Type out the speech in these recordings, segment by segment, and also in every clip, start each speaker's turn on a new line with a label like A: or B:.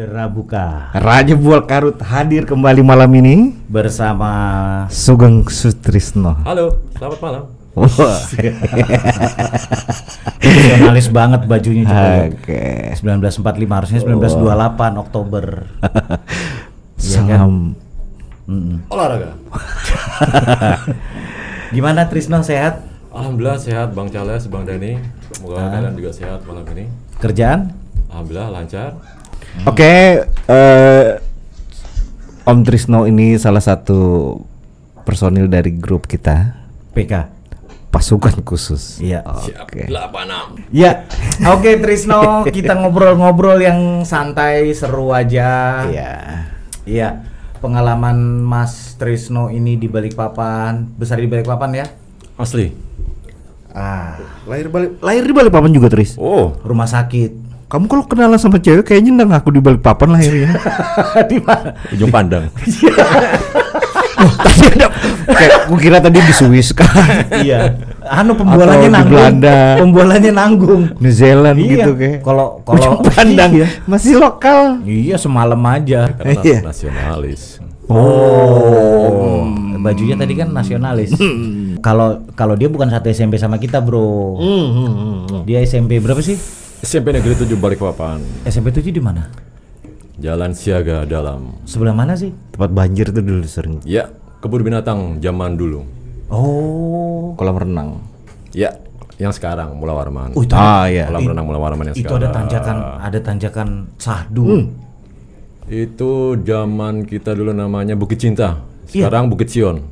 A: Derabuka
B: Raja Bual Karut hadir kembali malam ini
A: bersama
B: Sugeng Sutrisno.
C: Halo, selamat malam.
B: Wah.
A: nasionalis banget bajunya juga.
B: Oke.
A: 1945 harusnya 1928 Oktober. Iya kan?
B: Salam.
A: Mm-mm.
C: Olahraga.
A: Gimana Trisno sehat?
C: Alhamdulillah sehat Bang Charles, Bang Dani. Semoga kalian juga sehat malam ini.
A: Kerjaan?
C: Alhamdulillah lancar.
B: Oke, eh, Om Trisno ini salah satu personil dari grup kita,
A: PK.
B: pasukan khusus.
A: Iya.
B: Oke.
C: 86.
A: Ya, oke Trisno, kita ngobrol-ngobrol yang santai, seru aja.
B: Iya.
A: Iya, pengalaman Mas Trisno ini di Balikpapan, besar di Balikpapan ya?
C: Asli.
A: Ah,
B: Lahir balik lahir di Balikpapan juga, Tris.
C: Oh,
A: rumah sakit.
B: Kamu kalau kenalan sama cewek kayaknya nggak ngaku di Balikpapan lahirnya.
A: di mana?
C: ujung pandang.
B: tadi ada kayak gua kira tadi di Swiss kan.
A: iya. Anu pembualannya
B: Atau di
A: nanggung.
B: Belanda.
A: Pembualannya nanggung.
B: New Zealand
A: Iya.
B: gitu kayak.
A: Kalau kalau
B: Ujung pandang
A: Iya.
B: masih lokal.
A: Iya, semalam aja.
C: Karena
B: Iya.
C: nasionalis.
A: Oh. Bajunya tadi kan nasionalis. Kalau kalau dia bukan satu SMP sama kita, Bro. Dia SMP berapa sih?
C: SMP Negeri 7 Balikpapan.
A: SMP 7 di mana?
C: Jalan Siaga Dalam.
A: Sebelah mana sih?
B: Tempat banjir tuh dulu sering.
C: Ya, kebun binatang zaman dulu.
A: Oh.
B: Kolam renang.
C: Ya, yang sekarang Mula Warman.
A: Oh, itu
B: Ah iya.
C: Kolam renang Mula Warman yang
A: itu
C: sekarang.
A: ada tanjakan, ada tanjakan sahdu.
C: Itu zaman kita dulu namanya Bukit Cinta.
A: Iya.
C: Sekarang Bukit Sion.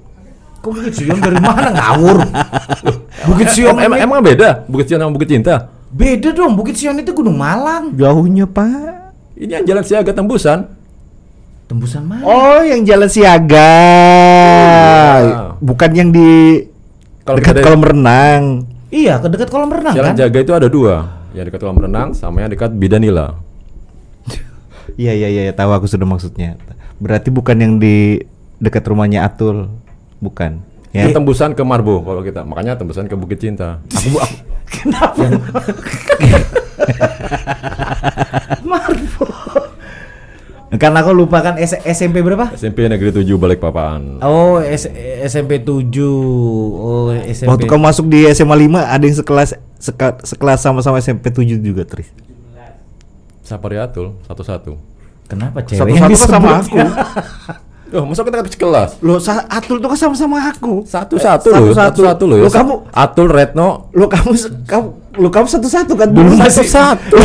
A: Kok Bukit Sion dari mana ngawur? Bukit Sion
C: Em- emang,
A: ini-
C: emang beda Bukit Sion sama Bukit Cinta?
A: Beda dong. Bukit Sion itu Gunung Malang.
B: Jauhnya, Pak.
C: Ini yang jalan siaga tembusan.
A: Tembusan mana?
B: Oh, yang jalan siaga.
C: Iya.
B: Bukan yang di
C: Kalau
B: dekat kolam renang.
A: Iya, ke dekat kolam renang
C: Jalan
A: kan?
C: jaga itu ada dua, yang dekat kolam renang sama yang dekat Bidanila.
B: Iya, iya, iya, tahu aku sudah maksudnya. Berarti bukan yang di dekat rumahnya Atul. Bukan. Ya.
C: Itu tembusan ke Marbo kalau kita, makanya tembusan ke Bukit Cinta.
B: Aku, aku
A: Kenapa? Marbo. Karena aku lupa kan S- SMP berapa?
C: SMP Negeri 7 Balikpapan.
A: Oh, S- SMP 7. Oh, SMP.
B: waktu kamu masuk di SMA 5 ada yang sekelas seka- sekelas sama-sama SMP 7 juga, Tris.
C: Sapariatul satu-satu.
A: Kenapa cewek
B: Satu-satu kan sama
A: disebut?
C: Loh, masa kita kan kelas?
B: Loh, Atul tuh kan sama-sama aku.
C: Satu-satu
B: Eh,
C: loh,
B: satu-satu.
C: loh ya.
B: Loh, kamu
C: Atul Retno
B: lo kamu kamu lo kamu satu-satu kan
A: Dulu masih-
B: satu-satu.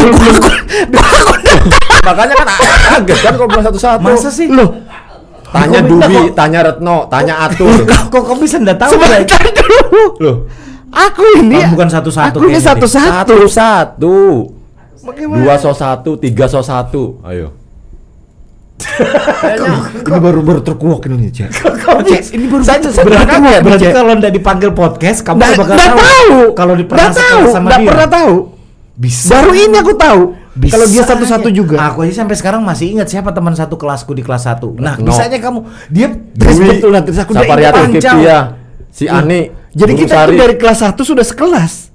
C: Makanya kan kaget kan kalau bilang satu-satu.
A: Masa sih?
B: Loh,
C: Tanya Dubi, tanya Retno, tanya Atul.
A: Kok kamu bisa enggak tahu?
B: Sebentar dulu.
C: Loh,
B: Aku ini
A: Kamu bukan satu-satu
B: Aku ini satu-satu.
C: satu-satu.
B: Bagaimana?
C: Dua so satu, tiga so satu. Ayo.
B: Ini baru baru terkuak ini, Cek. Cek, ini baru
C: Saya-
A: Berarti,
C: kaget,
A: berarti kalau enggak dipanggil podcast, kamu
B: Nggak
A: bakal
B: nggak
A: tahu.
B: tahu.
A: Kalau pernah
B: tahu, nggak
A: dia.
B: pernah tahu.
A: Bisa.
B: Baru ini aku tahu.
A: Bisa
B: Kalau dia satu-satu juga.
A: Aku aja sampai sekarang masih ingat siapa teman satu kelasku di kelas 1. Nah,
C: No.
A: bisanya kamu dia
B: Terus betul nanti aku udah panjang.
C: Si Ani,
B: Jadi kita tuh dari kelas 1 sudah sekelas.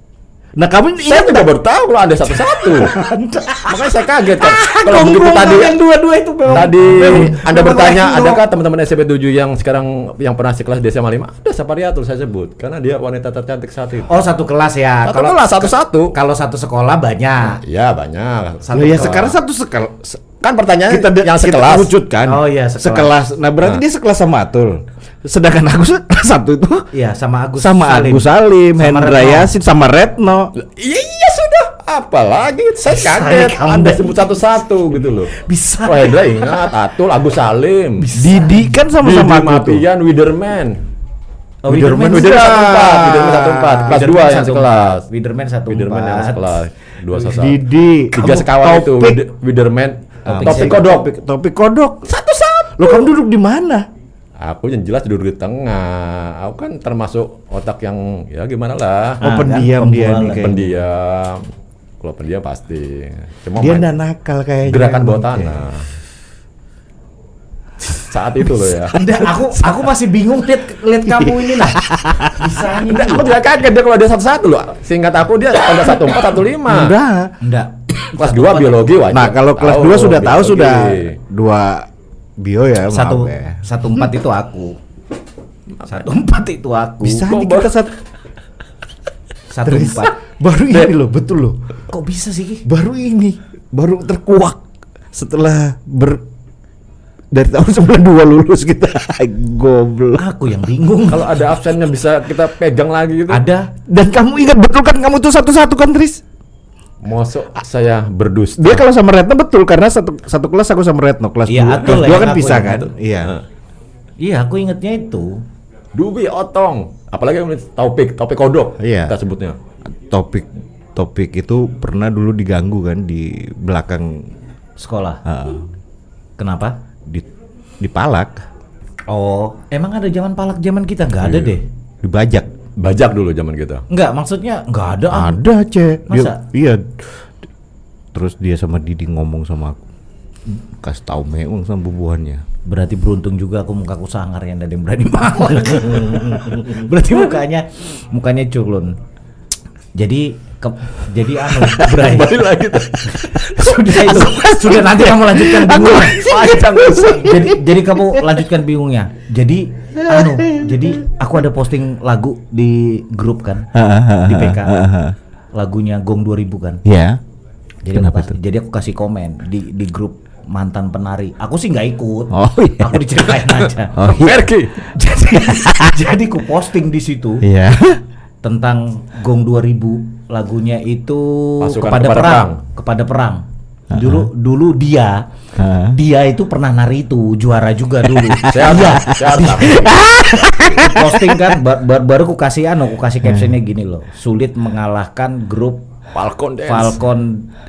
B: Nah, kamu
C: Saya juga baru tahu kalau ada satu-satu. Makanya saya kaget kan. Kalau begitu tadi
A: yang dua-dua itu memang
C: Tadi
A: memang-
C: Anda
A: memang
C: bertanya,
A: Retno.
C: adakah teman-teman SMP 7 yang sekarang yang pernah sekelas di SMA 5? Ada Sapariatul saya sebut karena dia wanita tercantik saat itu.
A: Oh, satu kelas ya.
C: Satu kelas, satu-satu.
A: Kalau satu sekolah banyak.
C: Iya, banyak.
A: Satu
B: ya sekarang satu sekelas.
C: Kan pertanyaannya
B: kita
C: yang
B: kita
C: sekelas.
B: wujudkan.
A: Oh, iya, sekelas.
B: sekelas. Nah, berarti
C: Nah.
B: dia sekelas sama Atul. Sedangkan aku satu itu
A: Iya, sama Agus
B: sama
A: Salim.
B: Agus Salim,
A: Sama
B: Hendra
A: Retno.
B: Yasin, sama Retno.
C: Iya, iya sudah. Apalagi saya kaget.
A: kamu.
C: Anda sebut satu-satu gitu loh.
A: Bisa.
C: Wah, Hendra ingat Atul, Agus Salim.
B: Didi kan sama-sama
C: Didi. Mapian, Widerman.
A: Oh, Widerman
C: Widerman satu empat, Widerman satu empat, kelas dua yang
A: satu
C: sekelas.
A: empat. Widerman satu
C: Widerman yang
A: empat.
C: sekelas. Dua sosok.
B: Didi,
C: Tiga sekawan itu. Widerman,
A: Topik?
C: Kodok.
B: Topik, kodok.
C: Satu-satu.
B: Lo kamu duduk di mana?
C: Aku yang jelas duduk di tengah. Aku kan termasuk otak yang ya gimana lah.
B: Oh,
A: Ah,
B: pendiam
A: kan,
B: dia nih.
C: Pendiam. Kalau pendiam pasti. Cuma
B: Dia
C: main-
B: nakal kayaknya.
C: gerakan bawah tanah. Saat itu loh ya.
A: Anda, aku aku masih bingung lihat lihat kamu ini lah. Bisa
C: Enggak, aku juga kaget dia kalau dia satu-satu loh. Singkat aku dia pada satu empat satu lima.
B: Enggak.
A: Enggak.
C: Kelas 2 biologi wajib.
B: Nah, kalau kelas
C: Tahu
B: 2 sudah tahu
C: biologi.
B: sudah dua bio ya,
A: satu
B: ya.
A: satu empat itu aku satu empat itu aku
B: Bisa
C: Kok
B: nih kita satu
A: satu empat
B: baru ini loh, betul loh.
A: kok bisa sih?
B: Baru ini, baru terkuak setelah ber dari tahun 92 lulus kita. Goblok.
A: aku yang bingung
C: Kalau ada absennya bisa kita pegang lagi gitu.
A: ada
B: Dan kamu ingat betul kan kamu tuh satu-satu kan Tris?
C: Mosok saya berdusta.
B: Dia kalau sama Retno betul karena satu satu kelas aku sama Retno kelas
A: Iya,
B: dua. Kelas dua kan bisa kan? Iya.
A: Iya aku ingetnya itu
C: Dubi Otong. Apalagi yang topik, topik kodok
B: Iya.
C: kita sebutnya.
B: Topik topik itu pernah dulu diganggu kan di belakang
A: sekolah
B: ah,
A: kenapa
B: di dipalak,
A: oh emang ada zaman palak zaman kita nggak
B: Iya.
A: ada deh
B: dibajak.
C: Bajak dulu zaman kita.
A: nggak maksudnya nggak ada.
B: Ada, Cek. Dia-
A: Masa?
B: iya. Terus dia sama Didi ngomong sama aku. Kasih tahu meung sama bubuhannya.
A: Berarti beruntung juga aku mukaku sangar yang ada yang berani malak. Berarti mukanya mukanya culun. Jadi ke, jadi anu Bray.
C: Balik lagi tuh.
A: sudah itu sudah nanti kamu lanjutkan
C: usah.
A: jadi jadi kamu lanjutkan bingungnya. Jadi anu jadi aku ada posting lagu di grup kan di PK. Lagunya Gong 2000 kan.
B: Iya.
A: Jadi
B: Kenapa
A: aku kasih, jadi aku kasih komen di di grup mantan penari. Aku sih nggak ikut.
B: Oh, iya.
A: Aku diceritain aja.
B: Oh iya.
A: Jadi jadi ku posting di situ
B: Iya.
A: Tentang Gong 2000 lagunya itu
C: Pasukan
A: kepada,
C: kepada
A: perang,
C: perang.
A: kepada perang. Dulu dulu dia
B: Ha.
A: dia itu pernah nari itu juara juga dulu.
C: Sehat,
A: Iya. posting kan ba- ba- baru ku kasih anu, ku kasih captionnya gini loh. Sulit mengalahkan grup
C: Falcon Dance.
A: Falcon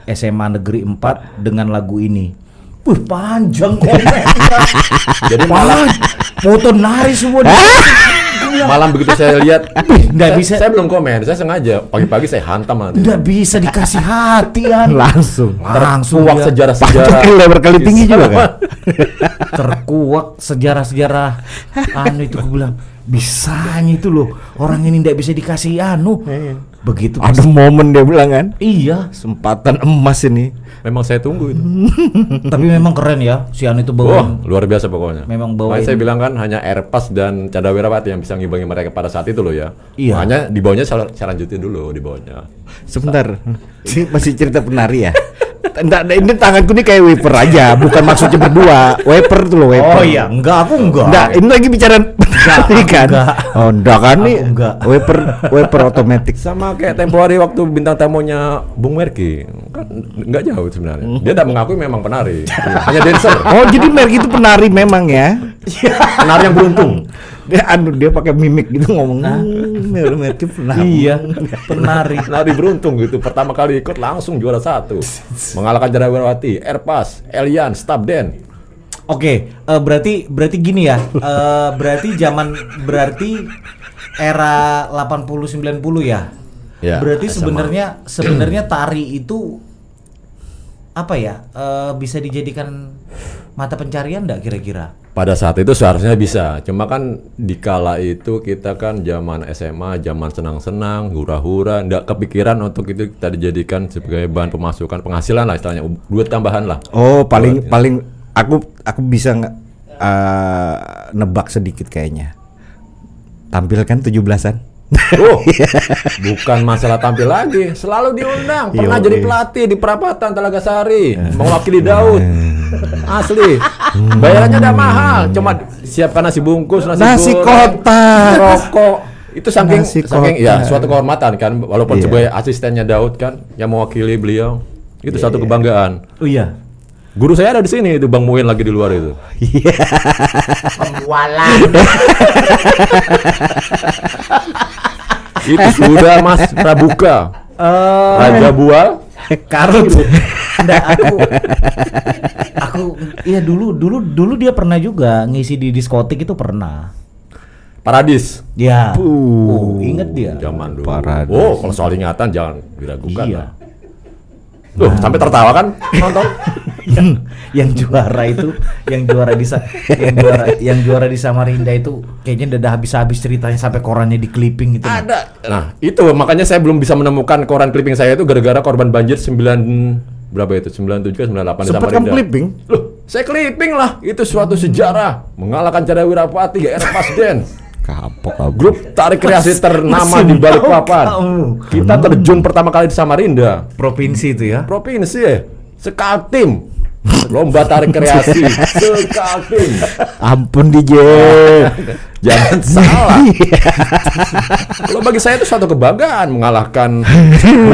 A: SMA Negeri 4 dengan lagu ini. Wih panjang komen.
C: Jadi malam
A: foto nari semua. Di-
C: malam begitu saya lihat
A: Nggak
C: saya,
A: bisa.
C: saya belum komen saya sengaja. Pagi-pagi saya hantam nanti
A: Nggak bisa dikasih hati an.
B: Langsung.
A: Langsung
C: terkuak
A: dia.
C: sejarah-sejarah.
B: Pakai lebar kali tinggi juga kan?
A: terkuak sejarah-sejarah. Anu itu aku bilang bisanya itu loh orang ini nggak bisa dikasih anu begitu pas-
B: Ada momen dia bilang kan.
A: iya
B: Kesempatan emas ini.
C: memang saya tunggu itu
A: tapi memang keren ya si anu itu bawa
C: luar biasa pokoknya
A: Memang bawain-
C: saya bilang kan hanya Airpas dan Cadawirawati yang bisa ngimbangi mereka pada saat itu loh ya
A: Iya.
C: makanya di bawahnya saya, saya lanjutin dulu di bawahnya
B: Sebentar. Ini masih cerita penari ya? Enggak, ini tanganku ini kayak wafer aja, bukan maksudnya berdua. Wafer tuh loh, wafer.
A: oh iya enggak aku enggak
B: Enggak, ini lagi bicara
A: aku
B: kan?
A: enggak.
B: Oh, enggak kan nih?
A: Enggak.
B: Wafer wafer otomatis.
C: sama kayak tempo hari waktu bintang tamunya Bung Merki kan nggak jauh sebenarnya dia tidak mengakui memang penari hanya dancer
B: Oh, jadi Merk itu penari memang ya?
C: penari yang beruntung
B: Dia anu dia pakai mimik gitu ngomong. "Hmm, Merk itu penari.
A: iya penari
C: penari beruntung gitu pertama kali ikut langsung juara satu mengalahkan Cadawirawati Airpas Elian Stabden
A: Oke, eh, berarti berarti gini ya. eh, berarti zaman berarti era 80 90 ya.
C: Ya,
A: berarti sebenarnya sebenarnya tari itu apa ya? eh, bisa dijadikan mata pencarian enggak kira-kira?
C: Pada saat itu seharusnya bisa, cuma kan di kala itu kita kan zaman SMA, zaman senang-senang, hura-hura, nggak kepikiran untuk itu kita dijadikan sebagai bahan pemasukan penghasilan lah istilahnya, duit tambahan lah.
B: Oh, paling paling aku aku bisa eh, nebak sedikit kayaknya. Tampilkan 17-an.
C: Oh, bukan masalah tampil lagi, selalu diundang. Pernah
B: Yoi.
C: jadi pelatih di Perapatan Telaga Sari, mewakili Daud. Asli, bayarannya udah mahal, cuma siapkan nasi bungkus, nasi,
B: Nasi
C: goreng,
B: kotak.
C: rokok. Itu saking
B: Nasi
C: saking ya
B: kotak.
C: suatu kehormatan kan, walaupun
B: Iya.
C: sebagai asistennya Daud kan yang mewakili beliau. Itu satu kebanggaan.
A: Oh iya.
C: Guru saya ada di sini, itu Bang Muin lagi di luar itu. itu sudah Mas Prabuka.
A: Eh,
C: Raja Bual.
A: karut. Enggak, aku aku iya dulu dulu dulu dia pernah juga ngisi di diskotik itu pernah.
C: Paradis.
A: Ya. Oh, inget dia.
C: Zaman dulu.
B: Paradis.
C: Oh, kalau soal ingatan jangan diragukan.
A: Iya.
C: lah. Loh, sampai tertawa kan nonton?
A: yang yang juara itu yang juara di yang juara yang juara di Samarinda itu kayaknya udah habis-habis ceritanya sampai korannya di clipping itu.
C: Ada. Nah, itu makanya saya belum bisa menemukan koran clipping saya itu gara-gara korban banjir 9 berapa itu 97 ke 98 di
B: Sempat
C: Samarinda.
B: kamu clipping?
C: Loh, saya clipping lah. Itu suatu sejarah mengalahkan Chandra Wirapati era Pasden.
B: Kapok kamu.
C: Grup tarik kreasi ternama di Balikpapan. Kita terjun pertama kali di Samarinda.
A: Provinsi itu ya.
C: Provinsi Sekaltim. Lomba tarik kreasi. Sekaltim.
B: Ampun DJ.
C: Jangan salah. Kalau bagi saya itu suatu kebanggaan mengalahkan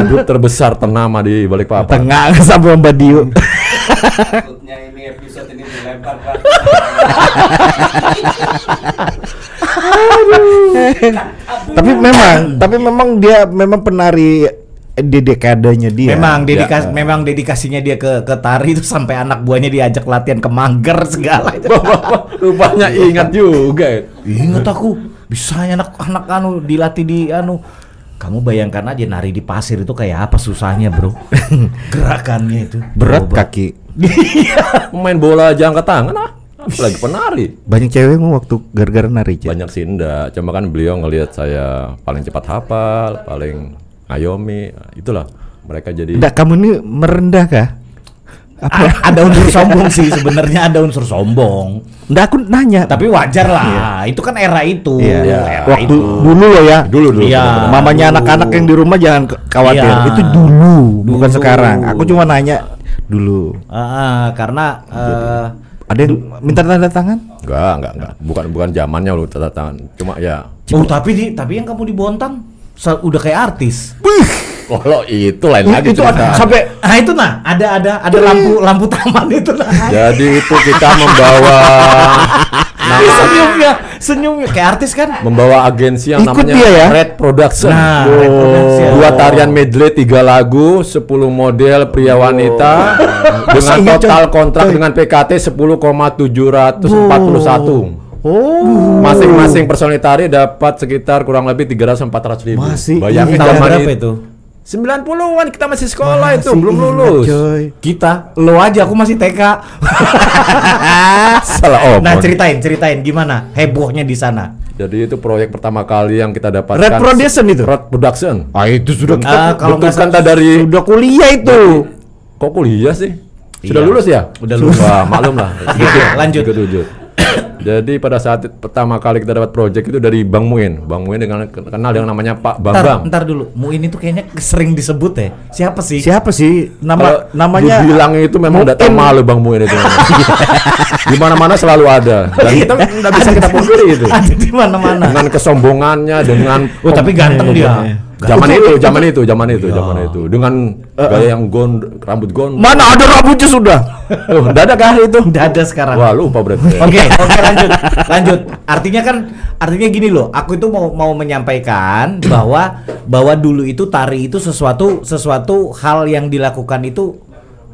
C: grup terbesar ternama di Balikpapan.
B: Tengah sama Mbak Dio.
D: Takutnya ini episode ini dilempar Pak.
B: tapi memang, tapi memang dia memang penari di dekadenya dia.
A: Memang dedikasi
C: Ya.
A: memang dedikasinya dia ke ke tari itu sampai anak buahnya diajak latihan ke Manggar segala itu.
C: Rupanya ingat juga. ya.
A: Ingat aku bisa anak-anak anu dilatih di anu kamu bayangkan aja nari di pasir itu kayak apa susahnya bro gerakannya itu
B: berat
A: Coba.
B: kaki.
C: Main bola aja angkat tangan ah. Apalagi penari.
B: Banyak cewek mau waktu gara-gara nari Jen.
C: Banyak sih enggak. Cuma kan beliau ngelihat saya paling cepat hafal, paling ngayomi. Nah, itulah mereka jadi
B: Enggak kamu ini merendah kah?
A: A- ada unsur sombong sih sebenarnya ada unsur sombong
B: Enggak aku nanya.
A: tapi wajar lah itu kan era itu
B: Iya.
A: era
B: Waktu
A: itu
B: dulu loh ya.
C: dulu dulu.
A: Iya.
B: Mamanya anak-anak yang di rumah jangan khawatir.
A: Iya.
B: Itu dulu, bukan
A: Dulu.
B: sekarang. Aku cuma nanya dulu.
A: Ah, karena eh,
B: Ada yang minta tanda tangan?
C: Enggak, enggak, enggak. Bukan bukan zamannya lu tanda tangan. Cuma ya
A: oh tapi di tapi yang kamu di Bontang sa- udah kayak artis
C: kalau itu lain lagi
B: itu
C: cerita.
B: sampai
A: ah itu nah ada ada ada lampu lampu taman itu nah
C: Jadi itu kita membawa nama
A: senyumnya senyumnya kayak artis kan
C: membawa agensi yang
B: Ikut
C: namanya
B: dia ya?
C: Red Production.
A: Nah, Red Production.
C: Dua tarian medley, tiga lagu, 10 model pria wanita dengan total kontrak dengan PKT 10,741.
B: Oh.
C: Masing-masing personil tari dapat sekitar kurang lebih 300 400 ribu.
B: Masih
C: Bayangin
A: tahun
C: zaman
A: berapa
C: itu.
A: itu
C: 90-an kita masih sekolah itu,
B: Masih
C: belum
B: ingat,
C: lulus.
B: coy.
A: kita lo aja aku masih TK
C: Salah omong.
A: nah ceritain ceritain gimana hebohnya di sana
C: Jadi itu proyek pertama kali yang kita dapatkan.
B: Red Production itu?
C: Red Production.
B: Ah itu sudah
A: Ah, kalau salah-
C: dari
B: sudah kuliah itu.
C: Kok kuliah sih? Sudah
A: Iya.
C: lulus ya?
A: Udah lulus.
C: Wah, maklum lah.
A: Lanjut.
C: Ikut wujud. Jadi pada saat pertama kali kita dapat project itu dari Bang Muin. Bang Muin dengan kenal yang namanya Pak
A: ntar,
C: Bambang.
A: ntar dulu Muin itu kayaknya sering disebut ya siapa sih
B: Siapa sih nama namanya?
C: dibilang itu memang udah malu Bang Muin itu. Di mana-mana selalu ada. Dan kita nggak bisa kita pungkiri itu.
A: ada di mana-mana
C: Dengan kesombongannya, dengan
A: oh tapi ganteng dia
C: Zaman itu, zaman itu, zaman itu, zaman itu. Dengan gaya yang gon, rambut gon.
B: Mana ada rambutnya sudah?
C: Oh, udah ada kah itu?
A: udah ada sekarang
C: Wah, lupa berarti.
A: Oke, oke lanjut, lanjut. Artinya kan, artinya gini loh. Aku itu mau mau menyampaikan bahwa bahwa dulu itu tari itu sesuatu sesuatu hal yang dilakukan itu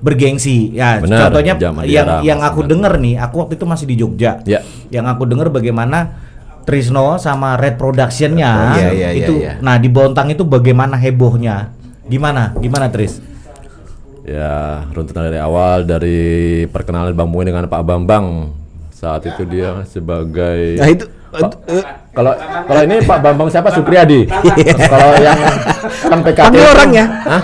A: bergengsi. Ya, contohnya yang yang aku dengar nih, aku waktu itu masih di Jogja.
C: Ya.
A: Yang aku dengar bagaimana Trisno sama Red Production-nya
B: Iya, iya, iya,
A: itu.
B: iya.
A: Nah di Bontang itu bagaimana hebohnya? Gimana? Gimana Tris?
C: Ya, runtutan dari awal dari perkenalan Bang Muin dengan Pak Bambang. Saat itu dia sebagai
B: Nah itu
C: Pak- kalau kalau ini Pak Bambang siapa Supriyadi. Kalau yang kan PKT
B: Panggil
C: itu-
B: orangnya.
C: Hah?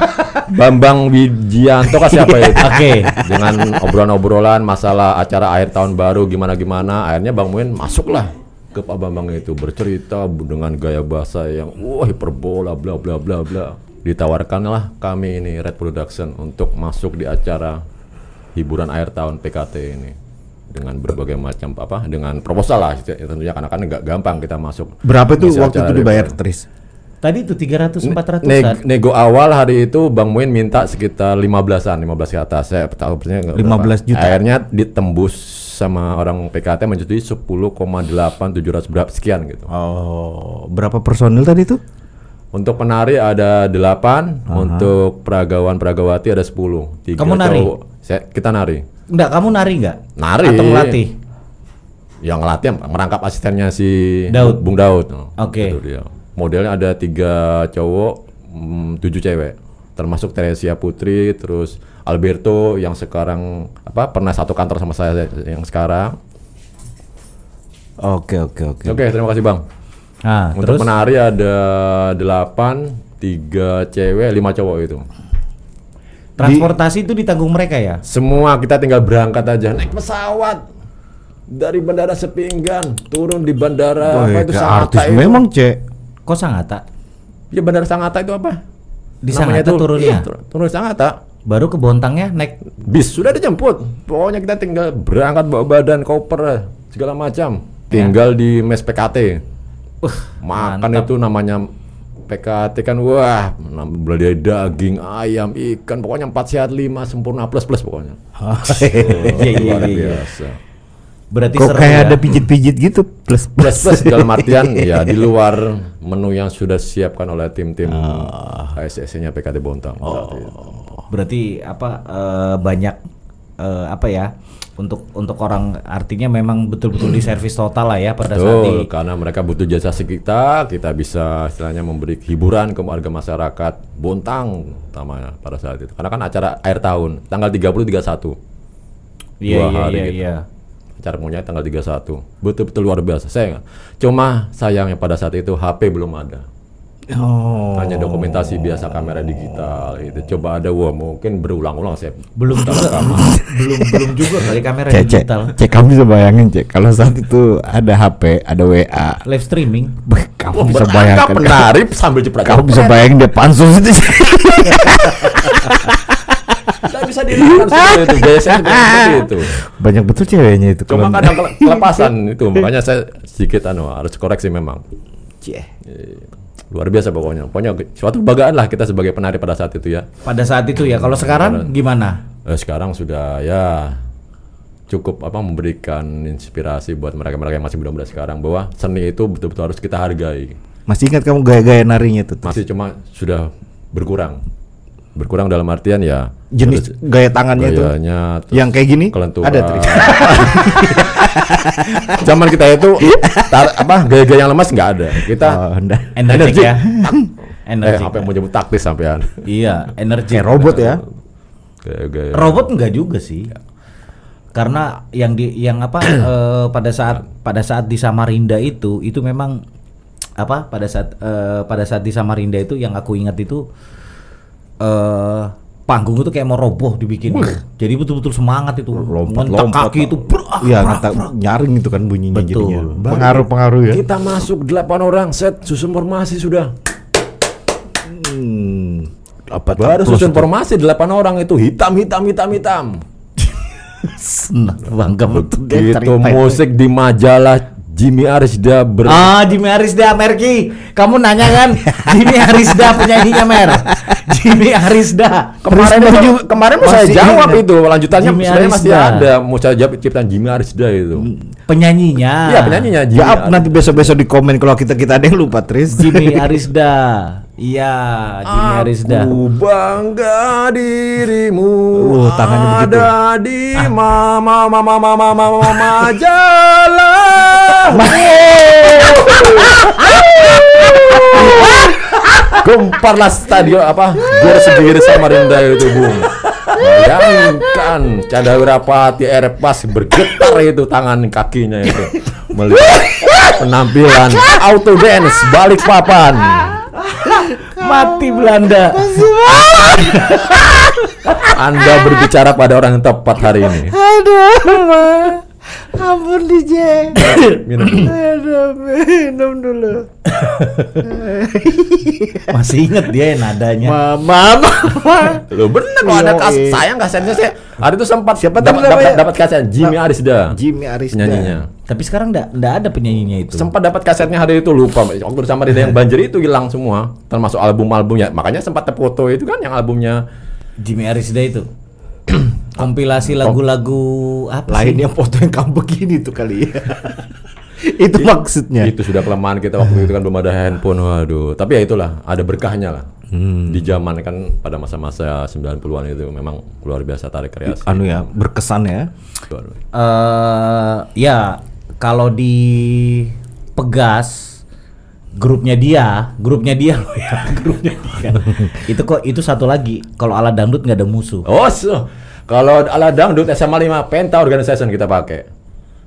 C: Bambang Wijianto kan siapa itu?
A: Oke.
C: Dengan obrolan-obrolan masalah acara akhir tahun baru gimana gimana, akhirnya Bang Muin masuklah ke Pak Bambang itu bercerita dengan gaya bahasa yang wah hiperbola bla bla bla bla. Ditawarkanlah kami ini Red Production untuk masuk di acara hiburan akhir tahun PKT ini dengan berbagai macam apa dengan proposal lah ya, tentunya karena kan nggak gampang kita masuk
B: berapa itu waktu itu dibayar. Tris?
A: Tadi itu 300 400
C: Neg- nego awal hari itu Bang Muin minta sekitar 15-an, 15 ke atas. Saya tahu persisnya nggak
B: 15
C: berapa.
B: juta.
C: Akhirnya ditembus sama orang PKT menjadi 10,8700 berapa sekian gitu.
B: Oh, berapa personil tadi itu?
C: Untuk penari ada 8, untuk peragawan peragawati ada 10. Tiga
A: Kamu nari?
C: cowok. Saya, kita nari.
A: Enggak, kamu nari enggak?
C: Nari.
A: Atau melatih?
C: Yang ngelatih merangkap asistennya si
A: Daud.
C: Bung Daud.
A: Oke.
C: Itu dia. Modelnya ada tiga cowok, mm, tujuh cewek, termasuk Teresia Putri, terus Alberto yang sekarang apa pernah satu kantor sama saya yang sekarang.
B: Oke oke oke.
C: Oke, terima kasih bang.
A: Nah,
C: Untuk
A: terus
C: menari ada delapan, tiga cewek, lima cowok itu.
A: Transportasi itu ditanggung mereka ya?
C: Semua kita tinggal berangkat aja naik pesawat dari bandara Sepinggan turun di bandara
B: Wah,
C: apa itu Sangatta
B: artis
C: itu.
B: memang, Cek.
A: Kok Sangatta?
C: Ya bandara Sangatta itu apa?
A: Di
C: Namanya
A: Sangatta
C: itu-
A: turunnya?
C: Iya, tur- turun di Sangatta.
A: Baru ke Bontangnya naik
C: Bis sudah dijemput. Pokoknya kita tinggal berangkat bawa badan koper segala macam. Tinggal di mes PKT. Makan
A: mantap.
C: itu namanya PKT kan wah, dari daging, ayam, ikan, pokoknya 4 sehat 5 sempurna plus plus pokoknya.
A: Iya, iya,
C: Luar
A: iya, iya.
C: biasa.
A: Berarti
B: Kok
A: seru
B: kayak
A: ya?
B: ada pijit-pijit gitu plus
C: Plus plus dalam artian ya di luar menu yang sudah siapkan oleh tim-tim ASS-nya PKT Bontang. saat itu.
A: Berarti apa eh, banyak eh, apa ya? Untuk untuk orang artinya memang betul-betul di servis total lah ya pada saat di
C: Betul, karena mereka butuh jasa kita, kita bisa istilahnya memberi hiburan ke warga masyarakat Bontang utamanya pada saat itu. Karena kan acara akhir tahun, tanggal 30 31.
A: Iya
C: Dua
A: iya
C: hari
A: iya
C: gitu.
A: iya.
C: Acara punya tanggal 31. Betul-betul luar biasa. Saya cuma sayangnya pada saat itu HP belum ada.
B: Oh.
C: Hanya dokumentasi biasa kamera digital itu. Coba ada wah mungkin berulang-ulang saya.
A: Belum juga belum belum juga kali kamera
B: Cek, cek,
A: digital.
B: cek kamu bisa bayangin cek kalau saat itu ada HP, ada WA,
A: Live streaming.
B: Beh, kamu bisa
C: Berangkat
B: bayangkan,
C: menari sambil jepret.
B: kamu bisa bayangin dia pansus itu.
C: Tidak bisa dilihat seperti itu. Gaya saya seperti itu.
B: Banyak betul ceweknya itu.
C: Cuma kadang kele- kelepasan itu makanya saya sedikit anu harus koreksi memang.
B: Cie.
C: Eh, Luar biasa pokoknya. Pokoknya suatu kebanggaan lah kita sebagai penari pada saat itu ya.
A: Pada saat itu ya. Kalau sekarang gimana?
C: Eh, sekarang sudah ya cukup apa memberikan inspirasi buat mereka-mereka yang masih muda-muda sekarang bahwa seni itu betul-betul harus kita hargai.
B: Masih ingat kamu gaya-gaya narinya tuh?
C: Masih cuma sudah berkurang. Berkurang dalam artian ya
B: Jenis
C: terus
B: gaya tangannya itu
C: gayanya, terus
B: yang kayak gini
C: kelenturan.
B: ada trik.
C: Zaman kita itu tar- apa gaya-gaya yang lemas nggak ada. Kita
B: Oh,
C: Energi.
A: ya.
C: eh
A: Energik.
C: apa yang mau nyebut taktis sampean.
A: Iya, energi.
B: Kayak robot ya.
C: Gaya-gaya.
A: Robot enggak juga sih. Karena yang di yang apa eh, pada saat pada saat di Samarinda itu itu memang apa pada saat eh, pada saat di Samarinda itu yang aku ingat itu eh panggung itu kayak mau roboh dibikin. Jadi betul-betul semangat itu. Ngentek kaki itu. brak,
B: Iya,
A: brak,
B: ngata,
A: brak.
B: nyaring itu kan bunyinya
A: Betul.
B: jadinya. Pengaruh-pengaruh ya.
C: Kita masuk delapan orang set susun formasi sudah.
B: Hmm. Apa
C: Baru susun formasi delapan orang itu hitam hitam hitam hitam.
A: Nah, bangga betul dia
C: itu. musik di majalah Jimmy Arisda ber
A: Ah, Jimmy Arisda Merki. Kamu nanya kan? Jimmy Arisda penyanyinya Mer. Jimmy Arisda.
C: kemarin
B: Arisda
C: itu, kemarin mau saya jawab itu lanjutannya
A: Jimmy
C: sebenarnya masih ada mau saya jawab ciptaan Jimmy Arisda itu
A: Penyanyinya.
C: iya penyanyinya Jimmy
B: Ya,
C: Arisda.
B: nanti besok-besok di komen kalau kita kita ada yang lupa Tris.
A: Jimmy Arisda. Iya, Jimmy Arisda.
C: Aku bangga dirimu
B: Uh, tangannya begitu.
C: ada di mama mama mama mama mama majalah. Gemparlah stadion apa? Gor sendiri Samarinda itu, Bung. Bayangkan Cadawirapati Airpas bergetar itu tangan kakinya itu melihat penampilan auto dance balik papan.
A: Mati Belanda.
C: Anda berbicara pada orang yang tepat hari ini.
B: Ampun DJ.
C: Minum.
B: Aduh, minum dulu.
A: Masih inget dia ya nadanya.
B: Mama, mama.
C: Lo bener kalau ada kas sayang kasetnya saya hari itu sempat
B: Siapa
C: dapat dapat dapat kaset Jimmy Arisda
B: Jimmy Arisda.
C: nyanyinya.
A: Tapi sekarang enggak enggak ada penyanyinya itu.
C: Sempat dapat kasetnya hari itu lupa waktu sama Rida yang banjir itu hilang semua termasuk album-albumnya. Makanya sempat foto itu kan yang albumnya
A: Jimmy Arisda itu. Kompilasi lagu-lagu apa
B: Lainnya
A: sih?
B: foto yang kamu begini tuh kali ya. itu maksudnya.
C: itu sudah kelemahan kita waktu itu kan belum ada handphone waduh tapi ya itulah ada berkahnya lah
B: Hmm.
C: di zaman kan pada masa-masa 90-an itu memang luar biasa tarik kreasi
B: Anu ya, berkesan ya.
A: Eh ya kalau di Pegas grupnya dia, grupnya dia loh ya, grupnya dia. itu kok itu satu lagi. Kalau ala dangdut nggak ada musuh.
C: Oh, so. Kalau ala dangdut SMA 5 Penta Organization kita pakai.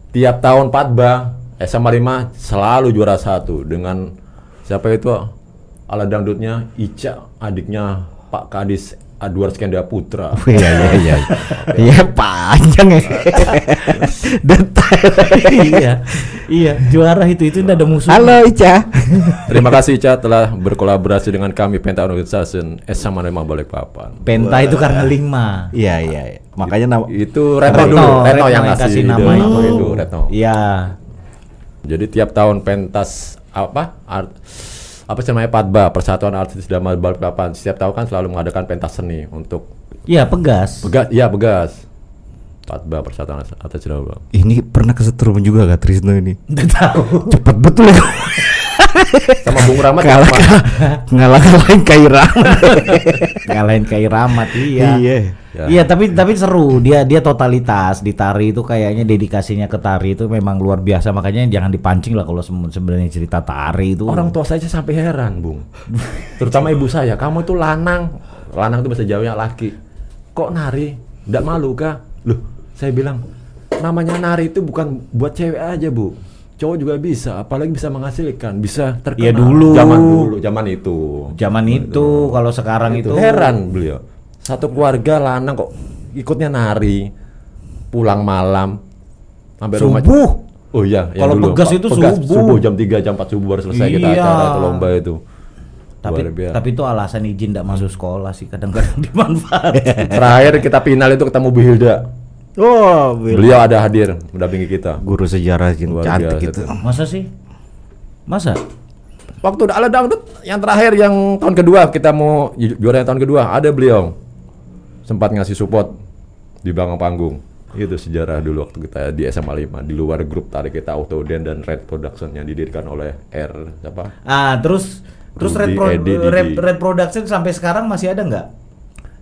C: Tiap tahun Patba SMA 5 selalu juara satu dengan siapa itu ala dangdutnya Ica adiknya Pak Kadis Adwar Skenda Putra.
B: Oh, Iya iya iya. Iya panjang ya. Detail.
A: iya. Iya, juara itu itu tidak ada musuh.
B: Halo Ica.
C: Terima kasih Ica telah berkolaborasi dengan kami Penta Organization SMA Lima Balikpapan.
A: Penta itu karena Lingma.
B: Iya iya. iya. Makanya nama
C: Itu Retno
A: Retno,
C: dulu, Retno,
A: Retno
C: yang
A: kasih nama
C: itu.
A: itu.
C: Retno.
A: Iya.
C: Jadi tiap tahun pentas apa? Art, apa sih namanya Padba, Persatuan Artis Drama Balikpapan. Setiap tahun kan selalu mengadakan pentas seni untuk
A: Iya, pegas.
C: begas, iya begas. Padba Persatuan Artis Drama.
B: ini pernah kesetrum juga gak Trisno ini?
A: Udah tahu.
B: Cepet betul ya.
C: Sama Bung Rahmat
B: Kalah kalah ngalah ngalahin Kaira.
A: Ngalahin Kai Rahmat, iya.
B: Iya.
C: Ya.
A: Iya, tapi tapi seru. Dia dia totalitas di tari itu kayaknya dedikasinya ke tari itu memang luar biasa. Makanya jangan dipancing lah kalau sebenarnya cerita tari itu.
C: Orang tua saya sampai heran, Bung. Terutama ibu saya, kamu itu lanang. Lanang itu bahasa Jawanya laki. Kok nari? Nggak malu kah? Loh, saya bilang, namanya nari itu bukan buat cewek aja, Bu. Cowok juga bisa, apalagi bisa menghasilkan, bisa terkenal.
A: Ya dulu.
C: Zaman dulu, zaman itu.
A: zaman itu kalau sekarang itu,
C: Heran beliau. Satu keluarga lanang kok ikutnya nari, pulang malam, sampai rumah.
A: Subuh.
C: Oh iya,
A: Kalau pegas itu
C: pegas
A: subuh.
C: subuh jam 3 jam 4 subuh baru selesai kita
A: Iya.
C: acara itu lomba itu.
A: Tapi tapi itu alasan izin tidak masuk sekolah sih kadang-kadang dimanfaatkan.
C: Terakhir kita final itu ketemu Bu Hilda.
B: Oh,
C: Beliau ada hadir mendampingi kita.
B: guru sejarah yang
C: Luar
B: cantik
C: biasa
B: itu.
A: Masa sih? Masa?
C: Waktu ada dangdut yang terakhir yang tahun kedua kita mau ju- juara yang tahun kedua ada beliau sempat ngasih support di belakang panggung. Itu sejarah dulu waktu kita di SMA 5 di luar grup tarik kita Autoden dan Red Production yang didirikan oleh R siapa?
A: Ah, terus terus Red,
C: Rudy,
A: Pro-
C: Edi, Didi.
A: Red, Red Production sampai sekarang masih ada nggak?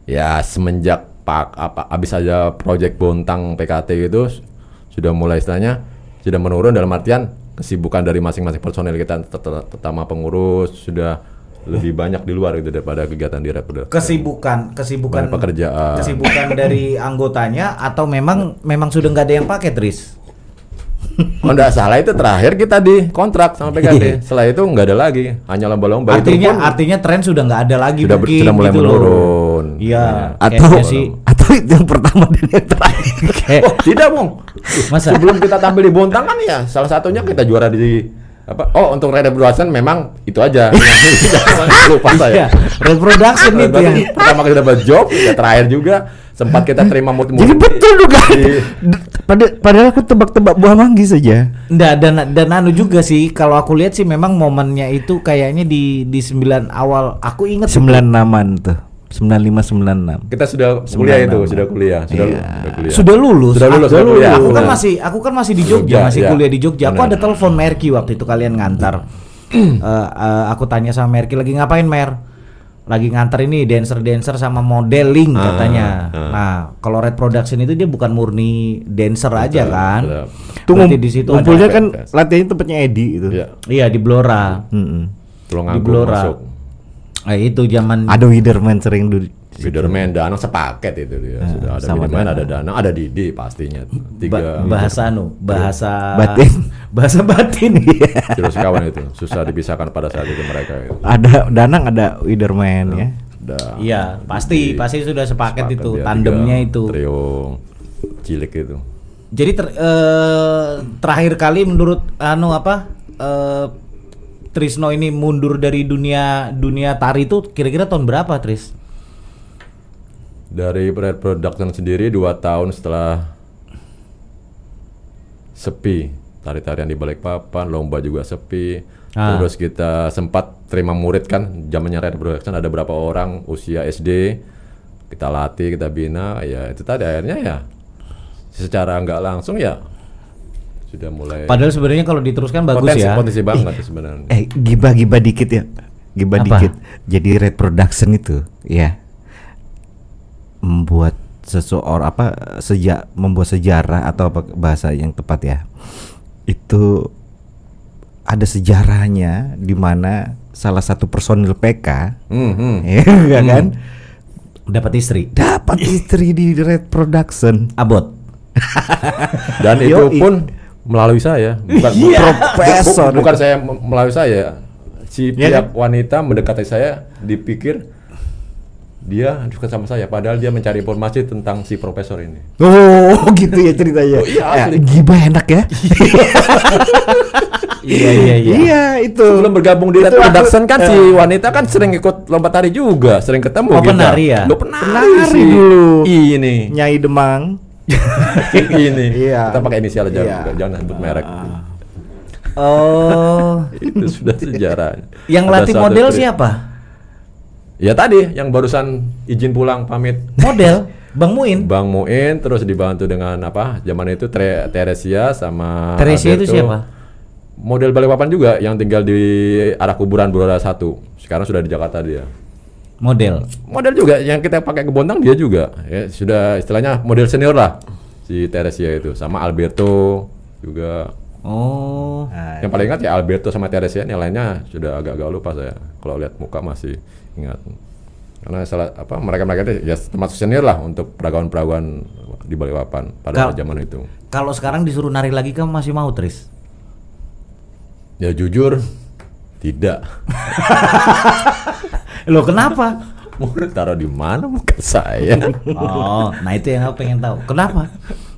C: Ya semenjak pak apa abis aja project Bontang PKT itu sudah mulai istilahnya sudah menurun dalam artian kesibukan dari masing-masing personel kita terutama pengurus sudah lebih banyak di luar gitu daripada kegiatan di reproduksi.
A: Kesibukan, kesibukan
C: Banyak pekerjaan.
A: Kesibukan dari anggotanya atau memang memang sudah nggak ada yang pakai Tris?
C: Oh enggak salah itu terakhir kita di kontrak sama PKT. Setelah itu nggak ada lagi, hanya lomba-lomba itu
A: Artinya
C: pun
A: artinya tren sudah nggak ada lagi
C: Sudah
A: mungkin
C: sudah mulai
A: gitu
C: menurun.
A: Iya.
B: Atau
A: kayaknya sih.
B: atau itu yang pertama dan yang terakhir.
C: Oh, tidak, Bung.
A: Masa?
C: Sebelum kita tampil di Bontang kan ya, salah satunya kita juara di apa? Oh, untuk Red Production memang itu aja. Lupa
A: Iya,
C: saya.
A: Red Production itu yang
C: pertama kita dapat job, ya terakhir juga sempat kita terima multi
B: Jadi betul juga.
C: Di-
B: Pada, padahal aku tebak-tebak buah manggis saja.
A: Nggak, dan dan anu juga sih kalau aku lihat sih memang momennya itu kayaknya di di 9 awal aku ingat
B: Sembilan naman tuh. Sembilan lima sembilan enam.
C: kita sudah kuliah itu, sudah kuliah, sudah,
B: Iya.
C: sudah kuliah.
A: sudah lulus.
C: Sudah lulus,
A: aku,
C: sudah kuliah.
A: aku kan masih aku kan masih di Jogja,
C: Jogja,
A: masih
C: ya.
A: kuliah di Jogja. Aku
C: Benar.
A: ada telepon Merki waktu itu kalian ngantar. Eh, eh, aku tanya sama Merki lagi ngapain Mer? Lagi ngantar ini dancer-dancer sama modeling
C: Ah,
A: katanya.
C: ah.
A: Nah, kalau Red Production itu dia bukan murni dancer aja kan.
C: betul.
B: Tuh
A: Berarti
B: ngum-
A: di situ
B: ngumpulnya
A: ada
B: kan latihannya tempatnya Edi itu.
C: Ya,
A: Iya di Blora.
B: Mm-mm.
C: tolong
A: Di
C: aku
A: Blora.
C: masuk.
A: Eh, itu zaman
B: Ada Widerman sering dulu.
C: Spiderman, Danang sepaket itu dia. Sudah ada
B: Danang.
C: ada Danang, ada Didi pastinya. Tiga
A: ba- bahasa anu, bahasa
B: Batin.
A: bahasa batin.
C: terus kawan itu susah dipisahkan pada saat itu mereka itu.
B: Ada Danang ada Widerman ya.
C: Udah
A: Iya, pasti pasti sudah sepaket, itu
C: dia,
A: tandemnya
C: tiga
A: itu.
C: Trio cilik itu.
A: Jadi ter- eh, terakhir kali menurut anu apa? eh, Trisno ini mundur dari dunia dunia tari itu kira-kira tahun berapa, Tris?
C: Dari Red Production sendiri dua tahun setelah sepi tari-tarian di Balikpapan, lomba juga sepi.
A: Ah.
C: Terus kita sempat terima murid kan, zamannya Red Production ada berapa orang usia SD, kita latih, kita bina, ya itu tadi akhirnya ya secara nggak langsung ya sudah mulai
A: Padahal sebenarnya kalau diteruskan bagus
C: potensi,
A: ya.
C: potensi banget sebenarnya.
B: Eh gibah-gibah dikit ya. Gibah
A: Apa?
B: dikit. Jadi Red Production itu ya membuat seseorang apa sejak membuat sejarah atau apa bahasa yang tepat ya. Itu ada sejarahnya di mana salah satu personil PK
C: Hmm, hmm.
B: ya kan
A: Dapat istri.
B: dapat istri di Red Production.
A: Abot.
C: Dan itu pun melalui saya, bukan
B: Iya.
C: bu-
B: Profesor.
C: bu- bukan saya me- melalui saya. Si
B: Iya
C: pihak wanita mendekati saya, dipikir dia suka sama saya padahal dia mencari informasi tentang si profesor ini
B: Oh, gitu ya ceritanya.
C: Oh, iya,
B: Ya, gibah enak ya.
A: Iya iya iya.
B: Iya, itu.
C: sebelum bergabung di
B: Itu
C: Production kan si wanita kan sering ikut lomba tari juga sering ketemu
A: Oh,
C: kita.
A: penari ya?
C: Lo penari,
B: Penari
C: sih.
B: dulu.
C: ini
B: Nyai Demang.
C: ini
B: Iya.
C: kita pakai inisial aja
B: Iya.
C: jangan sebut merek
A: Oh.
C: itu sudah sejarah
A: Yang
C: Ada
A: latih model
C: tri-
A: siapa?
C: ya tadi yang barusan izin pulang pamit
A: Model Bang Muin.
C: Bang Muin terus dibantu dengan apa zaman itu Tre- Teresia sama
A: Teresia itu
C: Alberto.
A: siapa?
C: model Balikpapan juga yang tinggal di arah kuburan Buroda satu sekarang sudah di Jakarta dia
A: Model.
C: model juga yang kita pakai ke Bontang dia juga. Ya sudah istilahnya model senior lah si Teresia itu. Sama Alberto juga.
A: Oh.
B: Nah,
C: yang paling ingat ya Alberto sama Teresia yang lainnya sudah agak-agak lupa saya. Kalau lihat muka masih ingat. Karena salah apa mereka mereka itu ya termasuk senior lah untuk peragawan-peragawan di Balikpapan pada
A: Kal-
C: zaman itu.
A: Kalau sekarang disuruh nari lagi kamu masih mau Tris?
C: ya jujur tidak
A: Loh kenapa?
C: mau taruh di mana muka saya
A: Oh, nah itu yang aku pengen tahu. Kenapa?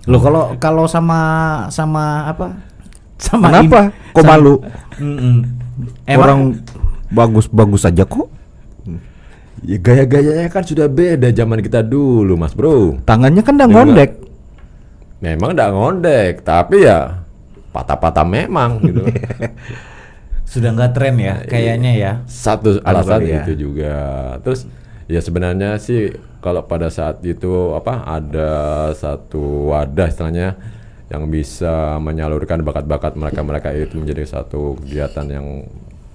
A: Loh kalau kalau sama sama apa? Sama
B: Kenapa?
A: im-
B: Kok
A: sama-
B: malu?
A: Mm-mm. Emang
B: Orang bagus-bagus aja kok.
C: ya gaya-gayanya kan sudah beda zaman kita dulu mas bro
B: Tangannya kan udah
C: Dia
B: ngondek.
C: memang tidak ngondek tapi ya patah-patah memang gitu
A: sudah nggak tren ya kayaknya ya.
C: satu alasan
B: ya.
C: itu juga terus ya sebenarnya sih kalau pada saat itu apa ada satu wadah istilahnya yang bisa menyalurkan bakat-bakat mereka-mereka itu menjadi satu kegiatan yang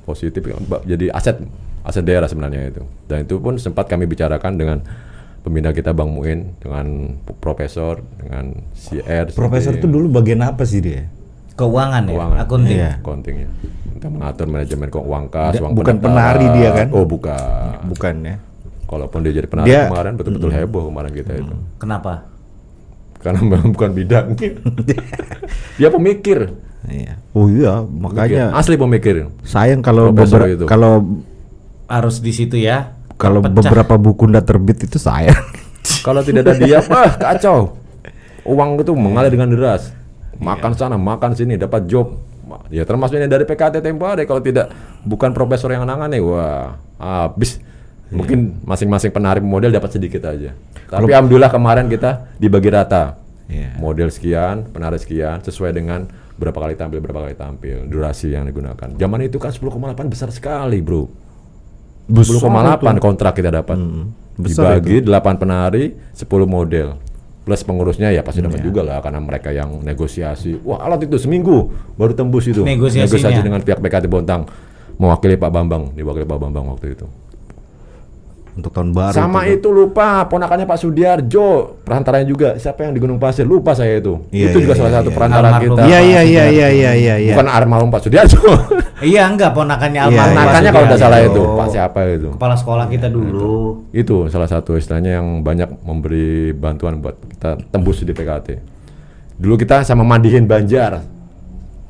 C: positif jadi aset aset daerah sebenarnya itu dan itu pun sempat kami bicarakan dengan pembina kita Bang Muin dengan profesor dengan CR
B: Profesor itu dulu bagian apa sih dia?
A: Keuangan,
C: Keuangan.
A: ya, akunting.
B: Iya.
C: kontingnya kita mengatur manajemen keuangan kas
B: Da-
C: uang
B: bukan penari dia kan?
C: oh bukan
B: Bukan ya.
C: Kalaupun dia jadi penari
B: Dia-
C: kemarin betul-betul heboh kemarin kita itu.
A: Kenapa?
C: Karena memang bukan bidang. dia pemikir.
B: Iya. Oh iya, makanya
C: Asli pemikir.
B: sayang kalau
C: Profesor
B: beber-
C: itu.
B: kalau
A: Harus di situ ya.
B: kalau
A: Pecah.
B: beberapa buku ndak terbit itu sayang.
C: Kalau tidak ada dia, wah kacau. Uang itu mengalir dengan deras. Makan sana, makan sini, dapat job. Ya termasuk ini dari PKT tempo hari kalau tidak bukan profesor yang nangani, wah habis. Mungkin masing-masing penari model dapat sedikit aja. Tapi alhamdulillah kemarin kita dibagi rata.
B: Iya.
C: Model sekian, penari sekian sesuai dengan berapa kali tampil, berapa kali tampil, durasi yang digunakan. Zaman itu kan 10,8 besar sekali, Bro. 10,8 kontrak kita dapat.
B: Besar
C: Dibagi 8 penari, 10 model. Plus pengurusnya ya pasti dapat juga lah karena mereka yang negosiasi. Wah, alat itu seminggu baru tembus itu. Negosiasi dengan pihak PKT Bontang mewakili Pak Bambang, diwakili Pak Bambang waktu itu.
B: Untuk tahun baru.
C: Sama
B: tuh.
C: itu lupa ponakannya Pak Sudiarjo, perantaranya juga siapa yang di Gunung Pasir lupa saya itu.
B: Iya,
C: itu juga
B: iya,
C: salah
B: iya,
C: satu
B: iya.
C: perantara
A: Almarhum.
C: kita.
B: Iya iya iya iya iya iya iya.
C: Bukan almarhum Pak Sudiarjo.
A: Iya enggak ponakannya
B: Iya,
A: almarhum.
C: Ponakannya kalau tidak salah itu. Pak siapa itu?
A: Kepala sekolah kita dulu.
C: itu salah satu istilahnya yang banyak memberi bantuan buat kita tembus di PKT. Dulu kita sama Madihin Banjar,